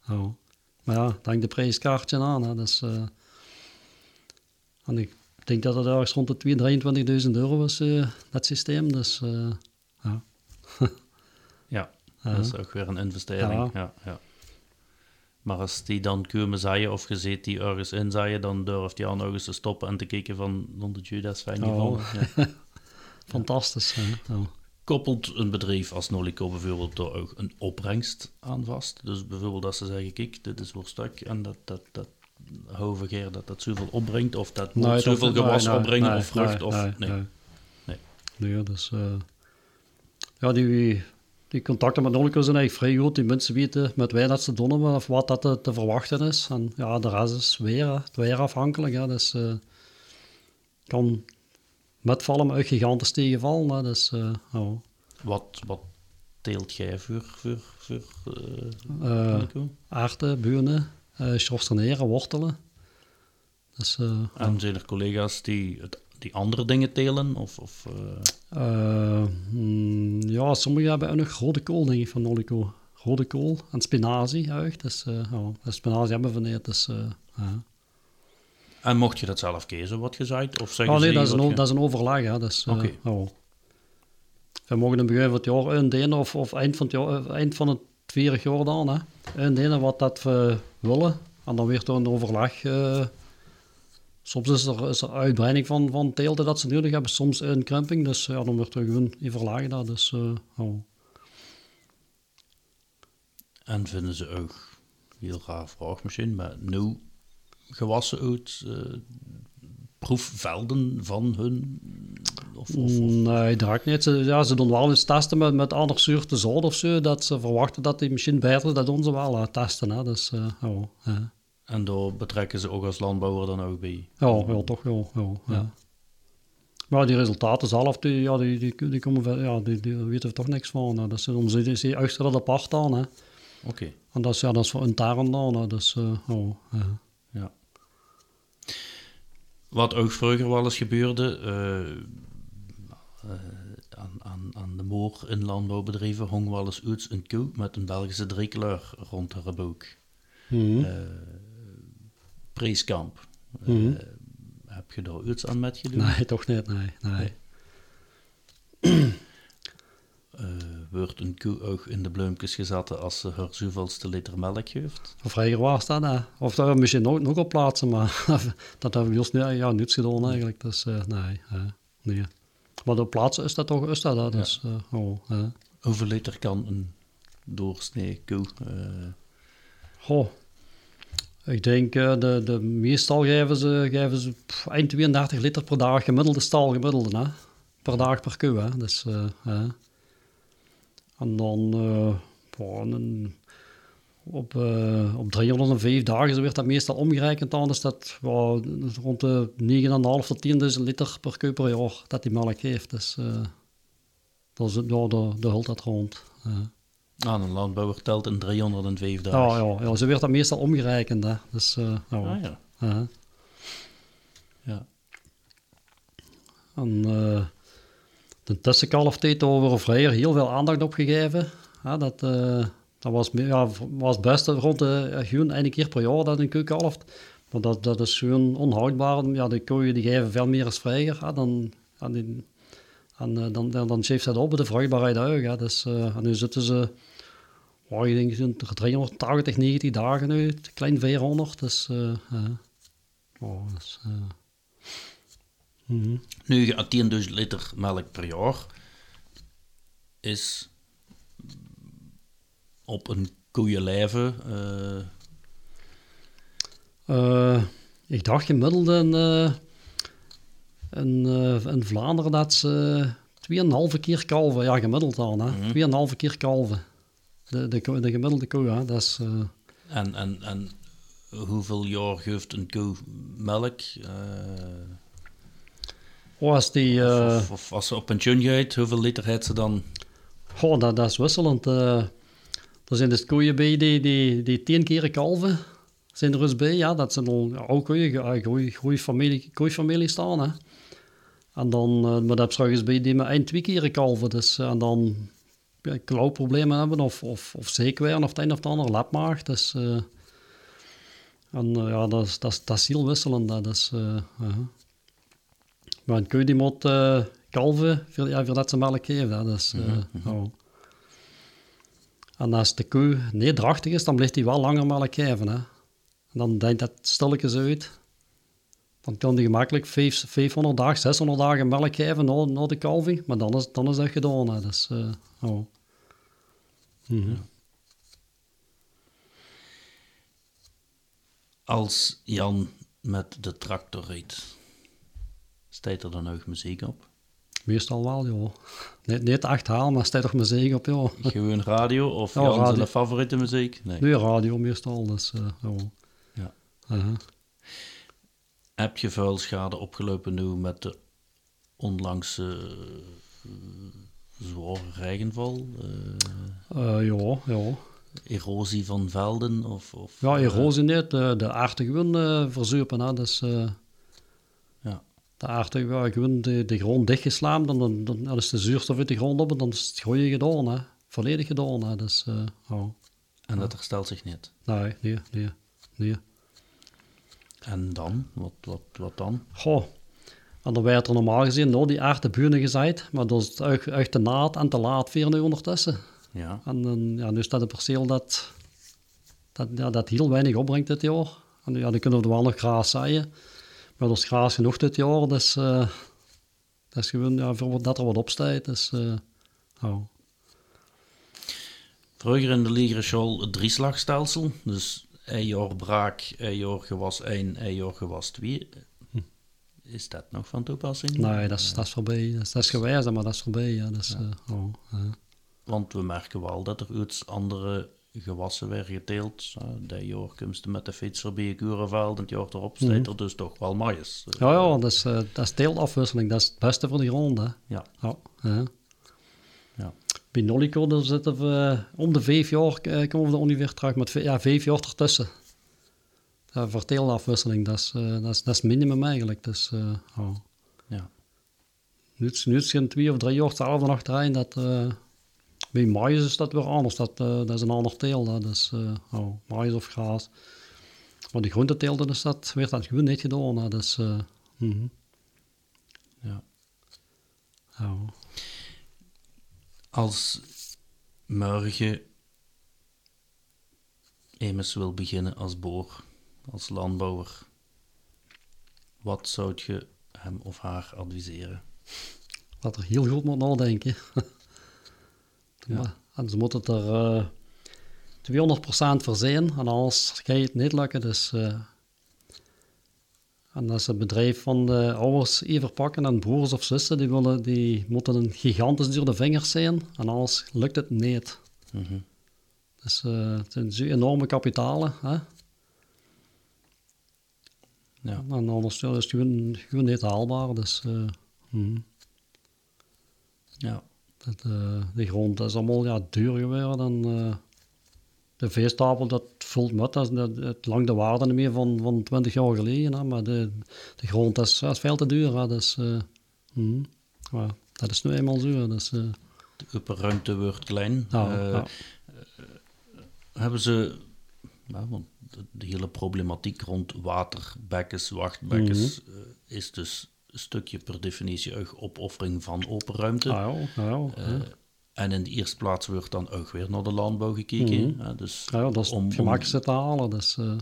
Speaker 2: Ja. Maar ja, denk de prijskaartje aan. Hè? Dus, eh, en ik denk dat het ergens rond de 22.000 euro is, eh, dat systeem. Dus eh, ja.
Speaker 1: Ja. Dat is ook weer een investering.
Speaker 2: Ja.
Speaker 1: Ja. Maar als die dan komen zaaien of je ziet die ergens inzaaien, dan durft al nog eens te stoppen en te kijken van, onder je, dat is fijn
Speaker 2: Oh.
Speaker 1: gevallen. Ja.
Speaker 2: Fantastisch. hè.
Speaker 1: Koppelt een bedrijf als Nolico bijvoorbeeld er ook een opbrengst aan vast? Dus bijvoorbeeld als ze zeggen, kijk, dit is voor stuk en dat, dat, dat we dat dat zoveel opbrengt, of dat moet zoveel gewas
Speaker 2: nee,
Speaker 1: opbrengen
Speaker 2: nee,
Speaker 1: of vrucht,
Speaker 2: nee,
Speaker 1: of...
Speaker 2: nee,
Speaker 1: nee.
Speaker 2: nee. Dus... eh, ja, die, die contacten met Nolico zijn eigenlijk vrij goed. Die mensen weten met wij dat ze doen of wat dat te, te verwachten is. En ja, de rest is weer, weer afhankelijk. Hè. Dus eh kan metvallen, maar ook gigantisch tegenvallen. Hè. Dus eh, ja.
Speaker 1: Wat, wat teelt jij voor, voor, voor eh,
Speaker 2: Eh,
Speaker 1: Nolico?
Speaker 2: Uh, schorsteneren, wortelen. Dus, eh,
Speaker 1: En zijn er collega's die, het, die andere dingen telen? Of, of, eh,
Speaker 2: eh, mm, ja, sommigen hebben ook nog rode kool, denk ik, van Nolico. Rode kool en spinazie ook. Dus, eh ja, spinazie hebben we niet. Dus, eh, ja.
Speaker 1: En mocht je dat zelf kiezen, wat je zei? Of zeggen
Speaker 2: Oh nee, dat is, een,
Speaker 1: je-
Speaker 2: dat is een overleg. Hè. Dus, eh,
Speaker 1: Oké.
Speaker 2: ja. We mogen in het begin van het jaar een of, of eind, van het jaar, eh, eind van het tweede jaar dan. Hè. Een delen wat dat we willen. En dan weer door een overleg. eh, soms is er, is er uitbreiding van, van teelten dat ze nodig hebben. Soms een krumping. Dus dan wordt er gewoon in verlagen. Dus, eh.
Speaker 1: En vinden ze ook, heel raar vraag misschien, maar nu gewassen uit eh, proefvelden van hun? Of, of, of-
Speaker 2: Nee, dat niet. Ze, ja, ze doen wel eens testen met, met andere soorten zout of zo. Dat ze verwachten dat die misschien beter is. Dat doen ze wel eh, testen. Hè. Dus, eh.
Speaker 1: En daar betrekken ze ook als landbouwer dan ook bij?
Speaker 2: Ja, ja toch wel. Ja, ja.
Speaker 1: Ja.
Speaker 2: Maar die resultaten zelf, die, ja, die, die, die, komen, wel- ja, die, die weten we toch niks van. Hè. Dus dan zie je je dat apart aan.
Speaker 1: Oké,
Speaker 2: En dat is, ja, dat is voor intern dan. Hè. Dus, eh, ja.
Speaker 1: Wat ook vroeger wel eens gebeurde, eh, aan, aan, aan de moor in landbouwbedrijven hong wel eens een koe met een Belgische driekleur rond haar buik.
Speaker 2: Mhm.
Speaker 1: Eh, Preeskamp. Eh,
Speaker 2: Mhm.
Speaker 1: heb je daar iets aan met gedaan?
Speaker 2: Nee, toch niet. Nee, nee.
Speaker 1: Eh, wordt een koe ook in de bloempjes gezet als ze haar zoveelste liter melk geeft?
Speaker 2: Of vroeger was dat. Hè. Of dat we misschien nog, nog op plaatsen, maar dat hebben we juist niet, ja, niets gedaan eigenlijk. Dus eh, nee, eh, nee. Maar op plaatsen is dat toch, is dat, hè. Dus, oh.
Speaker 1: Hoeveel liter kan een doorsnee koe? eh,
Speaker 2: Goh. Ik denk, eh, de, de meestal geven ze, geven ze pff, eind 32 liter per dag, gemiddelde stal, gemiddelde, hè. Per dag per koe, hè. Dus, hè. En dan, boah, een- op, eh, op 305 dagen werd dat meestal omgerekend is dat rond de 9,5 tot 10.000 liter per koe per jaar dat die melk geeft. Dus, eh dat is, ja, de, de hult dat rond.
Speaker 1: aan een landbouwer telt in 305 dagen.
Speaker 2: Ja, ja, ja, zo werd dat meestal omgerekend. Hè. Dus, eh, ja.
Speaker 1: Ah, ja.
Speaker 2: ja.
Speaker 1: ja.
Speaker 2: En de tussenkalftijd daar we vroeger heel veel aandacht op gegeven. Dat, dat was, ja, was best rond de, gewoon één keer per jaar dat een kalft. Maar dat, dat is gewoon onhoudbaar. Ja, de die geven veel meer als vrijer. Ja, dan, ja, die, en, eh, dan, dan, dan geeft dat op de vruchtbaarheid uit. Ja. Dus, eh, en nu zitten ze, oh, ik denk zo'n 380, 90 dagen nu, klein 400. Dus, ja. oh, dus, eh, mhm.
Speaker 1: Nu, je 10.000 liter melk per jaar is op een koeienlijve eh
Speaker 2: Eh, ik dacht gemiddeld in, eh, in, eh, in Vlaanderen dat ze 2,5 keer kalven. Ja, gemiddeld dan. hè.
Speaker 1: Mhm.
Speaker 2: 2,5 keer kalven. De, de, de gemiddelde koe, hè. dat is...
Speaker 1: en, en, en hoeveel jaar geeft een koe melk?
Speaker 2: Oh, als die...
Speaker 1: of, of als ze op pensioen gaat, hoeveel liter heeft ze dan?
Speaker 2: Goh, dat, dat is wisselend. Eh er zijn dus koeien bij die, die, die tien keer kalven. Zijn er dus bij, ja. Dat zijn al oude koeien, goeie, goeie familie, koeifamilie staan, hè. En dan, eh, maar dat heb je bij die maar één, twee keer kalven. Dus, eh, en dan ja, klauwproblemen hebben of, of, of zeekweren of het een of het ander, lapmaag. Dus, eh, en eh, ja, dat is, dat, is, dat is heel wisselend. Dat is, eh, ja. Maar een koe die moet eh, kalven, voor, ja, voordat ze melk geven. Dat is, eh,
Speaker 1: Mhm,
Speaker 2: ja. En als de koe niet drachtig is, dan blijft hij wel langer melk geven. Hè. En dan denkt dat stilletjes uit. Dan kan hij gemakkelijk vijf- 500 dagen, 600 dagen melk geven na, na de kalving. Maar dan is, dan is dat gedaan. Hè. Dus, oh.
Speaker 1: Als Jan met de tractor rijdt, staat er dan ook muziek op?
Speaker 2: Meestal wel, ja. Niet, niet achterhaal, maar staat toch muziek op, ja.
Speaker 1: Gewoon radio of
Speaker 2: Ja, radio.
Speaker 1: zijn favoriete muziek? Nee.
Speaker 2: Radio meestal, dus uh, ja.
Speaker 1: Ja. Heb je vuilschade opgelopen nu met de onlangse eh, zware regenval? Eh,
Speaker 2: Uh, ja, ja.
Speaker 1: erosie van velden? Of, of,
Speaker 2: Ja,
Speaker 1: eh,
Speaker 2: erosie niet. De, de aardgewoon uh, verzuipen, hè. Dus, uh,
Speaker 1: ja.
Speaker 2: De aardgewoon de, de grond dichtgeslaamd, dan, dan, dan, dan is de zuurstof uit de grond op en dan is het gooien gedaan, hè. Volledig gedaan, hè. Dus, uh, oh.
Speaker 1: En dat herstelt zich niet?
Speaker 2: Nee, nee, nee. nee.
Speaker 1: En dan? Wat, wat, wat dan?
Speaker 2: Goh, en dan werd er normaal gezien door die aardeburen gezaaid, maar dat is echt, echt te laat en te laat weer nu ondertussen.
Speaker 1: Ja.
Speaker 2: En dan, ja, nu staat het perceel dat, dat, ja, dat heel weinig opbrengt dit jaar. En ja, dan kunnen we er wel nog gras zaaien. Maar er is gras genoeg dit jaar, dus uh, dat is gewoon ja, voor dat er wat opstaat. Dus, oh.
Speaker 1: Vroeger in de Ligereschool het drieslagstelsel, dus een jaar braak, een jaar gewas 1, een jaar gewas 2.
Speaker 2: Hm.
Speaker 1: Is dat nog van toepassing?
Speaker 2: Nee, dat is, dat is voorbij. Dat is, dat is gewijs, maar dat is voorbij. Ja. Dus, ja. Uh, oh, ja.
Speaker 1: Want we merken wel dat er iets andere gewassen werden geteeld. Dat jaar komt met de fiets bij je kurenveld en het jaar erop staat mm -hmm. er dus toch wel maïs.
Speaker 2: Ja, ja, dat is, uh, dat is teelafwisseling. Dat is het beste voor de grond. Hè.
Speaker 1: Ja.
Speaker 2: ja, ja. Bij daar zitten we om de vijf jaar uh, komen we er ongeveer terug met ja, vijf jaar ertussen. Ja, voor teelafwisseling, dat is, uh, dat, is, dat is minimum eigenlijk. Dus, oh.
Speaker 1: ja.
Speaker 2: Nu is het geen twee of drie jaar hetzelfde nog terrein dat... Bij maïs is dat weer anders. Dat, uh, dat is een ander teel. Dat is uh, oh, maïs of gras. Maar die groenteteelten is dat, werd dat gewoon niet gedaan. Hè. Dus, uh, mm -hmm.
Speaker 1: ja.
Speaker 2: Oh.
Speaker 1: Als morgen Emes wil beginnen als boer, als landbouwer, wat zou je hem of haar adviseren?
Speaker 2: Dat er heel goed moet nadenken. Ja. En ze moeten het er uh, 200% voor zijn, en anders ga je het niet lukken. Dus, uh, en als het bedrijf van de ouders even pakken en broers of zussen, die, willen, die moeten een gigantisch dure vingers zijn, en anders lukt het niet.
Speaker 1: Mm -hmm.
Speaker 2: Dus uh, het zijn zo enorme kapitalen. Hè?
Speaker 1: Ja.
Speaker 2: En anders is het gewoon, gewoon niet haalbaar. Dus, mm.
Speaker 1: ja.
Speaker 2: Dat, uh, de grond is allemaal ja, duur geworden. En, uh, de veestapel, dat vult met. Dat, dat, het lang de waarde niet meer van, van 20 jaar geleden. Hè, maar de, de grond is, is veel te duur. Hè, dus, uh, mm, dat is nu eenmaal zo. Dus,
Speaker 1: de upperruimte wordt klein.
Speaker 2: Ja, ja.
Speaker 1: hebben ze... Want de, hele problematiek rond waterbekkens, wachtbekkens... Mm -hmm. is dus stukje per definitie ook opoffering van open ruimte.
Speaker 2: Ah, ja, ja.
Speaker 1: Uh, en in de eerste plaats wordt dan ook weer naar de landbouw gekeken.
Speaker 2: Mm
Speaker 1: -hmm. uh, dus
Speaker 2: ja, dat is om, gemakkelijkste te halen. Dus, uh,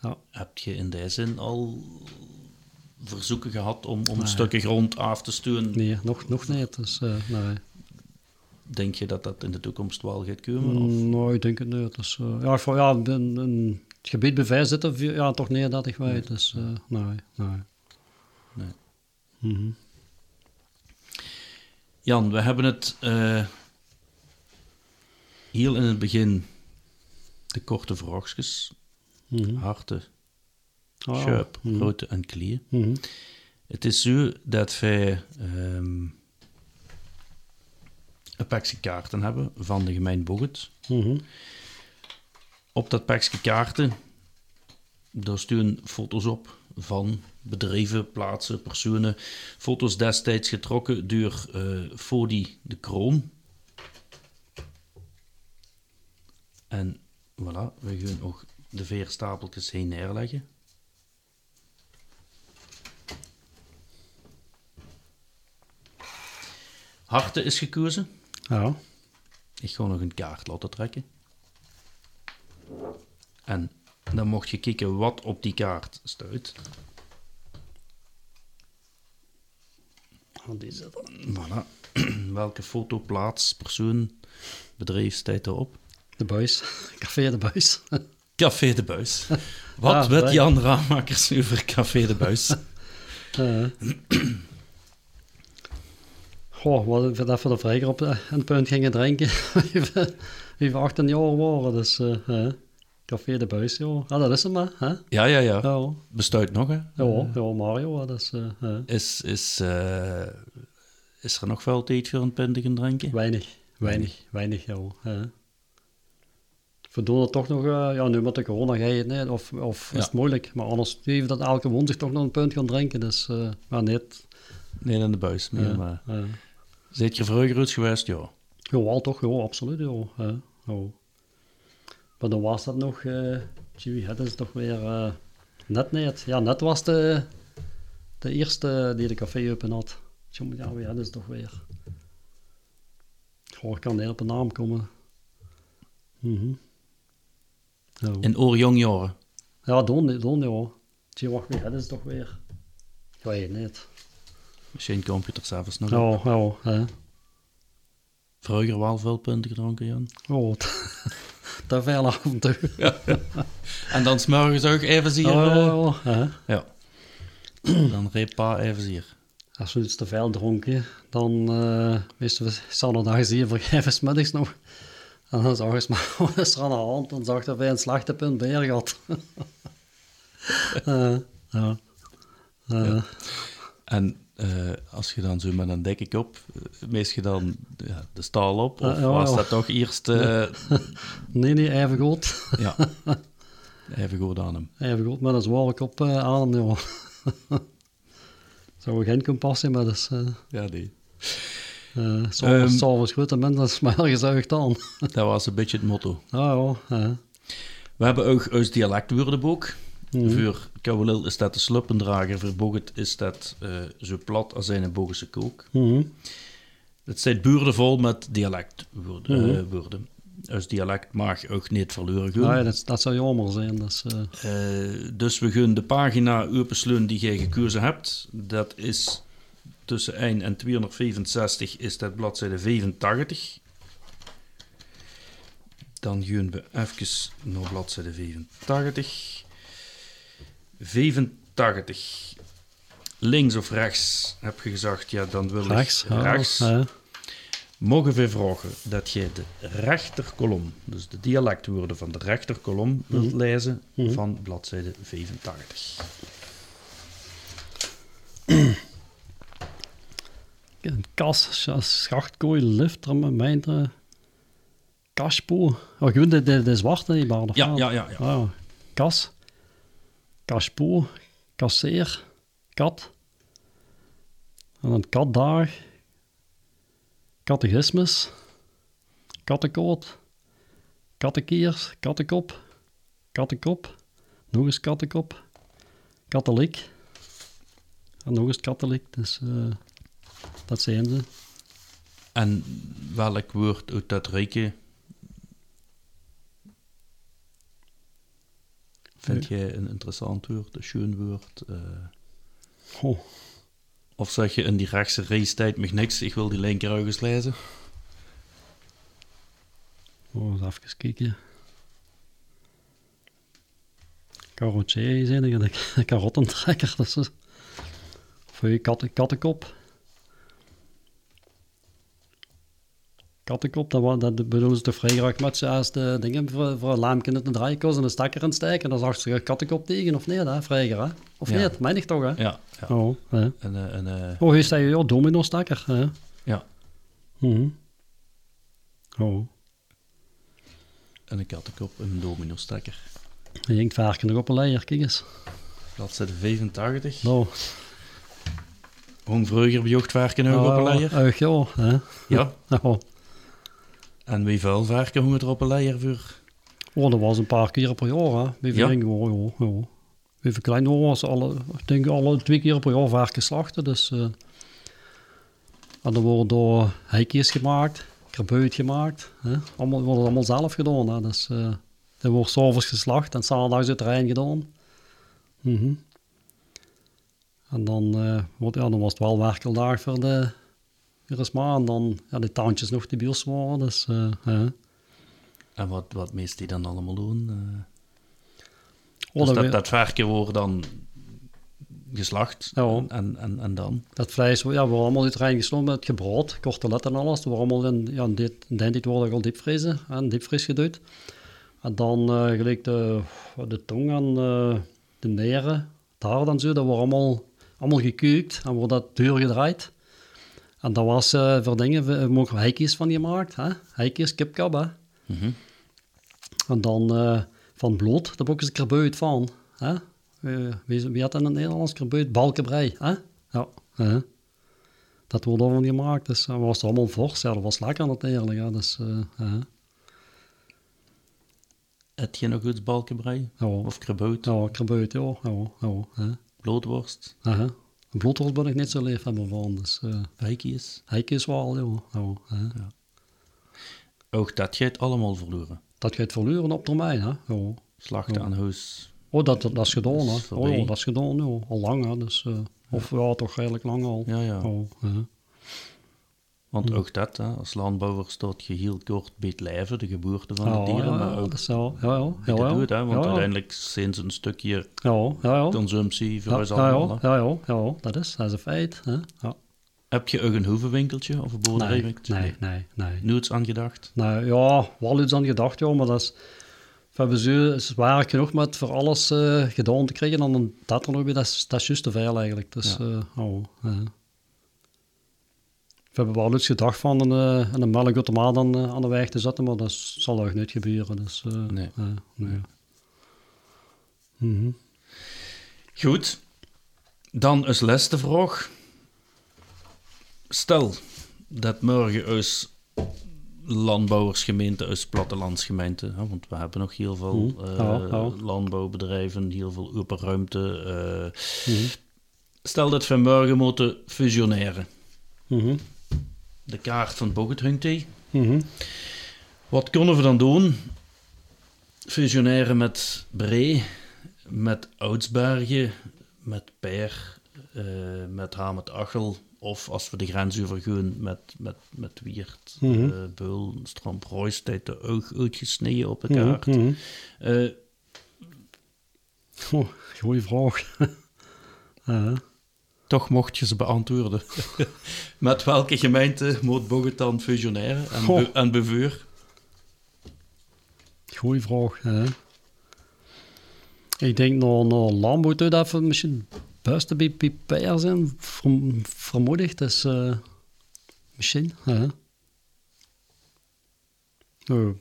Speaker 2: ja.
Speaker 1: Heb je in die zin al verzoeken gehad om, om nee. stukken grond af te sturen?
Speaker 2: Nee, nog, nog niet. Dus, nee.
Speaker 1: Denk je dat dat in de toekomst wel gaat komen? Of?
Speaker 2: Nee, ik denk het niet. Dus, ja, voor, ja, in, in het gebied bij Vijf zitten, ja, toch niet dat ik weet. Dus, nee, nee.
Speaker 1: nee.
Speaker 2: Mm -hmm.
Speaker 1: Jan, we hebben het uh, heel in het begin de korte vraagjes,
Speaker 2: mm -hmm.
Speaker 1: harten,
Speaker 2: oh,
Speaker 1: schuip,
Speaker 2: mm -hmm.
Speaker 1: grote en klier.
Speaker 2: Mhm.
Speaker 1: Het is zo dat wij um, een pakje kaarten hebben van de gemeente Boget.
Speaker 2: Mhm.
Speaker 1: Op dat pakje kaarten, daar sturen foto's op van bedrijven, plaatsen, personen. Foto's destijds getrokken door uh, Fodi de Kroon. En voilà, we gaan ook de veerstapeltjes heen neerleggen. Harte is gekozen.
Speaker 2: Ja.
Speaker 1: Ik ga nog een kaart laten trekken. En dan mocht je kijken wat op die kaart staat.
Speaker 2: Zit er.
Speaker 1: Voilà. Welke foto, plaats, persoon, bedrijf staat erop?
Speaker 2: De buis. Café de buis.
Speaker 1: Café de Buis. Wat
Speaker 2: Ah,
Speaker 1: weet Jan Ramakers over Café de Buis?
Speaker 2: Eh. Goh, wat ik dat voor de vrijger op een punt gingen drinken. we 18 jaar waren. Dus eh, Café de Buis, ja. Ah, dat is hem, hè?
Speaker 1: Ja, ja, ja.
Speaker 2: Ja,
Speaker 1: Bestaat nog, hè?
Speaker 2: ja, ja, Mario, dat is eh,
Speaker 1: Is, is, eh, is er nog veel tijd voor een pintigen drinken?
Speaker 2: weinig, weinig, weinig, ja. hè. We doen het toch nog, eh, ja, nu met de corona ga je het niet, of, of
Speaker 1: Ja.
Speaker 2: is het moeilijk. Maar anders even dat elke woensdag toch nog een punt gaan drinken. Dus, maar net.
Speaker 1: Nee, in de buis. meer,
Speaker 2: Ja,
Speaker 1: maar... Zit je vroeger uit geweest? Ja.
Speaker 2: Ja, wel toch, ja, absoluut, ja, ja. Maar dan was dat nog, eh Jimmy, dat is toch weer eh, net niet. Ja, net was de, de eerste die de café open had. Jimmy, ja, ja, dat is toch weer. Goh, ik kan niet op een naam komen. Mhm. ja.
Speaker 1: In oorjongjaren.
Speaker 2: ja, doen, doen, ja. Jimmy, wacht dat is toch weer. Ik weet het niet.
Speaker 1: Misschien computer zelfs nog.
Speaker 2: Ja, ja, hè.
Speaker 1: Vroeger wel veel punten gedronken, Jan.
Speaker 2: Oh, veel af en
Speaker 1: dan smorgens ook even zien.
Speaker 2: Ja, ja,
Speaker 1: eh,
Speaker 2: ja, hè.
Speaker 1: ja. Dan reep pa even hier.
Speaker 2: Als we iets te veel dronken, dan uh, wisten we zaterdag zie je vergeven smiddags nog. En dan zag je maar wat is er aan de hand. Dan zag dat wij een slachtepunt bij had. uh, ja. Uh,
Speaker 1: En eh, als je dan zo met een dikke kop, uh, meest je dan ja, de staal op? Of
Speaker 2: ja,
Speaker 1: was
Speaker 2: ja.
Speaker 1: dat toch eerst... eh,
Speaker 2: nee, nee, even goed.
Speaker 1: ja, even goed aan hem.
Speaker 2: Even goed, met een zware kop uh, aan hem, ja. Zou geen compassie, maar dat is... Uh,
Speaker 1: Ja, nee.
Speaker 2: Uh, S'avonds s'avonds goed en mensen is maar gezuigd aan.
Speaker 1: Dat was een beetje het motto.
Speaker 2: Ah ja, ja.
Speaker 1: We hebben ook ons dialectwoordenboek.
Speaker 2: Mhm.
Speaker 1: Voor Kouwelil is dat de sluppendrager, voor Boget is dat eh, zo plat als een Bogense kook.
Speaker 2: Mhm.
Speaker 1: Het zijn buurden vol met dialectwoorden.
Speaker 2: Mhm.
Speaker 1: eh, woorden. Ons dialect mag ook niet verloren gaan.
Speaker 2: Ja, dat, dat zou jammer zijn. Dat is, eh,
Speaker 1: dus we gaan de pagina openslaan die jij gekozen hebt. Dat is tussen 1 en 265 is dat bladzijde 85. Dan gaan we even naar bladzijde 85. 85. Links of rechts heb je gezegd, ja, dan wil
Speaker 2: rechts.
Speaker 1: ik rechts.
Speaker 2: ja.
Speaker 1: Mogen we vragen dat jij de rechterkolom, dus de dialectwoorden van de rechterkolom, wilt lezen
Speaker 2: Mhm.
Speaker 1: van bladzijde 85.
Speaker 2: Een kas, schachtkooi, lift, mijnte, kaspo. Oh, gewoon de, de, de zwarte, die baarden.
Speaker 1: Ja, ja, ja. ja.
Speaker 2: Ah, kas, kaspo, kasseer, kat. En dan katdag, catechismus, kattenkoot, kattenkiers, kattenkop, kattenkop, nog eens kattenkop, katholiek. En nog eens katholiek, dus eh, dat zijn ze.
Speaker 1: En welk woord uit dat rijke vind jij een interessant woord, een schoon woord?
Speaker 2: Oh,
Speaker 1: of zeg je in die rechtse reistijd mag niks, ik wil die linker ook eens lezen?
Speaker 2: oh eens even kijken. Carotier zijn er, de karottentrekker. Dat is voor je katten, kattenkop. Kattenkop, dat, dat bedoelen ze te vrij graag met zoals de dingen voor, voor een lampje in de draaikast en een stekker in steken. Dan zag ze een kattenkop tegen, of hè? Vrijer, hè? Of
Speaker 1: Ja.
Speaker 2: niet? Meen ik toch, hè?
Speaker 1: Ja, ja.
Speaker 2: Oh, hè?
Speaker 1: En, eh, en, eh,
Speaker 2: Oh, hier sta je, ja, domino-stekker, hè?
Speaker 1: ja.
Speaker 2: Mhm. Oh,
Speaker 1: en een kattenkop en een domino-stekker.
Speaker 2: je hinkt varken nog op een leier, kijk eens.
Speaker 1: Bladzijde 85.
Speaker 2: Nou,
Speaker 1: Hong vroeger bejocht varken ook op een leier.
Speaker 2: Uh, ja, hè?
Speaker 1: Ja.
Speaker 2: Oh.
Speaker 1: En wie vuil varken hongen er op een leier voor?
Speaker 2: oh, dat was een paar keer per jaar, hè? Wie
Speaker 1: Ja.
Speaker 2: oh, ja, ja. Wie verklein was alle, ik denk alle twee keer per jaar varken slachten, dus... eh en dan worden door hekjes gemaakt, krabuit gemaakt, hè? Allemaal, worden allemaal zelf gedaan, hè? Dus, eh, Dat wordt s'avonds geslacht en uit de Rijn gedaan. Mhm. En dan, eh, wordt, ja, dan was het wel werkeldag voor de Irisma. En dan ja, de tandjes nog de bios waren. Dus, eh, ja.
Speaker 1: En wat, wat meest die dan allemaal doen? eh?
Speaker 2: Oh,
Speaker 1: dus
Speaker 2: dat,
Speaker 1: dat,
Speaker 2: we-
Speaker 1: dat varken wordt dan geslacht
Speaker 2: Ja.
Speaker 1: en, en, en dan?
Speaker 2: dat vlees, ja, we waren allemaal uit Rijn gesloten met gebrood, kortelet en alles. We waren allemaal in, ja, in dit, in tijd worden al diepvriezen en diepvries geduid. En dan eh, gelijk de, de tong en de nieren, het hart en zo, dat wordt allemaal, allemaal gekookt en wordt dat duur gedraaid. En dat was eh, voor dingen, we ook heikjes van gemaakt, hè? heikjes, kipkap, hè?
Speaker 1: Mhm.
Speaker 2: En dan eh, van bloed, daar heb ik eens een keer buit van. Hè? Eh, wie, wie had dat in het Nederlands? Een keer buit? Balkenbrei. Hè? Ja. hè. Dat wordt allemaal gemaakt. Dus dat was allemaal fors. Ja, dat was lekker natuurlijk. Ja. Dus, hè.
Speaker 1: Heb je nog iets balkenbrei?
Speaker 2: ja.
Speaker 1: Of krebout?
Speaker 2: Ja, een keer buit, ja. ja, ja hè.
Speaker 1: Bloedworst?
Speaker 2: Hè. Bloedworst ben ik niet zo lief hebben van. Dus uh,
Speaker 1: Heikjes?
Speaker 2: heikjes wel, ja. ja hè.
Speaker 1: Ook dat gaat allemaal verloren.
Speaker 2: Dat gaat verloren op termijn. Hè. Ja.
Speaker 1: Slachten
Speaker 2: Ja.
Speaker 1: aan huis.
Speaker 2: Oh, dat, dat is gedaan. Hè. Oh, ja, dat is gedaan, ja. Al lang, hè. Dus, eh, of ja, toch redelijk lang al.
Speaker 1: Ja, ja.
Speaker 2: Oh.
Speaker 1: Want
Speaker 2: Hm.
Speaker 1: ook dat, hè, als landbouwer staat je heel kort bij het lijven, de geboorte van de dieren,
Speaker 2: ja,
Speaker 1: maar ook
Speaker 2: dat is wel, ja, ja,
Speaker 1: hè, want uiteindelijk zijn ze een stukje consumptie voor ons
Speaker 2: ja,
Speaker 1: allemaal.
Speaker 2: ja, ja, ja, dat is, dat is een feit. Hè? Ja.
Speaker 1: Heb je ook een hoevenwinkeltje of een
Speaker 2: Nee,
Speaker 1: boerderijwinkeltje?
Speaker 2: nee, nee, nee.
Speaker 1: Nooit aan gedacht?
Speaker 2: Nou ja, wel iets aan gedacht, ja, maar dat is... Hebben zo zwaar genoeg met voor alles eh, gedaan te krijgen. En dan dat er nog bij, dat is, dat is juist te veel eigenlijk. Dus,
Speaker 1: Ja.
Speaker 2: ja. oh. We hebben wel iets gedacht van een, eh, een melkautomaat aan, eh, aan de weg te zetten, maar dat zal nog niet gebeuren. Dus, eh,
Speaker 1: Nee.
Speaker 2: nee. Mhm.
Speaker 1: Goed. Dan is laatste vraag. Stel dat morgen als landbouwersgemeente, als plattelandsgemeente, hè, want we hebben nog heel veel
Speaker 2: Mhm.
Speaker 1: landbouwbedrijven, heel veel open ruimte.
Speaker 2: Mhm.
Speaker 1: Stel dat we morgen moeten fusioneren.
Speaker 2: Mhm.
Speaker 1: De kaart van Bogethunkte.
Speaker 2: Mhm.
Speaker 1: Wat kunnen we dan doen? Fusioneren met Bree, met Oudsbergen, met Peer, eh, met Hamet Achel. Of als we de grens overgaan met, met, met Wiert,
Speaker 2: Mhm.
Speaker 1: eh, Beul, Stramp, Royce, tijd de oog uitgesneden op de
Speaker 2: Mhm.
Speaker 1: kaart.
Speaker 2: Oh, goeie vraag.
Speaker 1: toch mocht je ze beantwoorden. met welke gemeente moet Boget dan fusioneren en,
Speaker 2: Goh.
Speaker 1: be- en bevuur?
Speaker 2: Goeie vraag. Hè. Ik denk naar, naar landbouw toe dat we misschien het beste bij Piper zijn, verm- vermoed ik. Dus eh, misschien. Hè. Nou,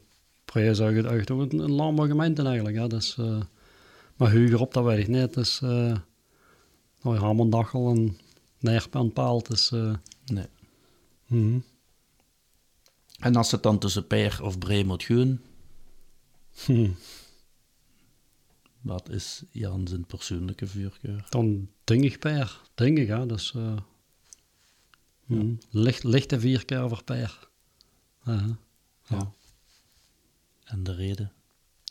Speaker 2: eigenlijk echt ook een, een landbouwgemeente eigenlijk. Hè. Dus, eh, maar huiger op, dat weet ik niet. Dus, uh, nou, Hamendachel en Nerp en Paalt. Dus, eh,
Speaker 1: Nee.
Speaker 2: mhm.
Speaker 1: En als het dan tussen Peer of Bree moet gaan,
Speaker 2: Hm.
Speaker 1: wat is Jan zijn persoonlijke vuurkeur?
Speaker 2: Dan denk ik per, denk ik, hè. Dus, eh mm, licht, lichte vierkerver per. Ja.
Speaker 1: Ja. En de reden?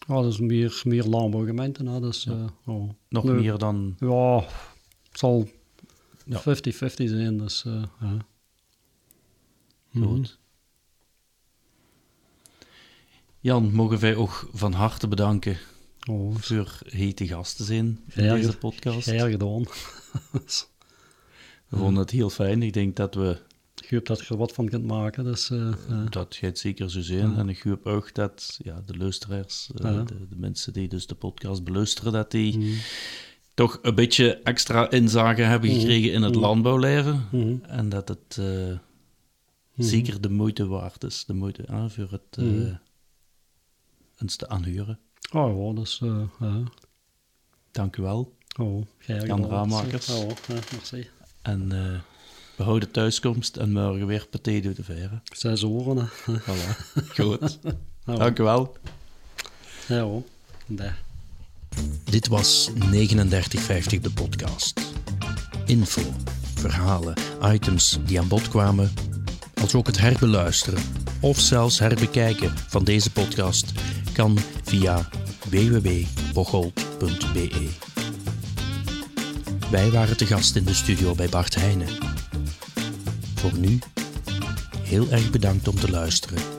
Speaker 2: Oh, dat is meer, meer landbouwgemeenten, hè. Dus, eh, oh.
Speaker 1: Nog meer dan...
Speaker 2: Ja, zal
Speaker 1: Ja.
Speaker 2: 50-50 zijn, dus, eh, ja. Mhm.
Speaker 1: Goed. Jan, mogen wij ook van harte bedanken
Speaker 2: Oh,
Speaker 1: voor hete gast te zijn in deze podcast.
Speaker 2: Geer gedaan.
Speaker 1: We vonden het heel fijn. Ik denk dat we
Speaker 2: Ik hoop dat je er wat van kunt maken, dus, ja.
Speaker 1: dat gaat zeker zo zijn.
Speaker 2: Ja.
Speaker 1: En ik hoop ook dat ja, de luisteraars, eh,
Speaker 2: Ja.
Speaker 1: de, de mensen die dus de podcast beluisteren, dat die
Speaker 2: Mhm.
Speaker 1: Toch een beetje extra inzage hebben
Speaker 2: Mhm.
Speaker 1: gekregen in het
Speaker 2: Mhm.
Speaker 1: landbouwleven.
Speaker 2: Mhm.
Speaker 1: En dat het eh, zeker de moeite waard is. De moeite ah, voor het eh, eens te aanhuren.
Speaker 2: Oh ja, dus, eh, ja.
Speaker 1: Dank u wel.
Speaker 2: Oh,
Speaker 1: Jan. Raamakers.
Speaker 2: Oh, ja, merci.
Speaker 1: En eh behouden thuiskomst en morgen weer paté door de verre.
Speaker 2: Zes oren, hè.
Speaker 1: Voilà. Goed.
Speaker 2: Oh.
Speaker 1: Dank u wel.
Speaker 2: Ja, hoor.
Speaker 1: Dit was 3950 de podcast. Info, verhalen, items die aan bod kwamen, als ook het herbeluisteren of zelfs herbekijken van deze podcast kan via www.bocholt.be. Wij waren te gast in de studio bij Bart Heijnen. Voor nu, heel erg bedankt om te luisteren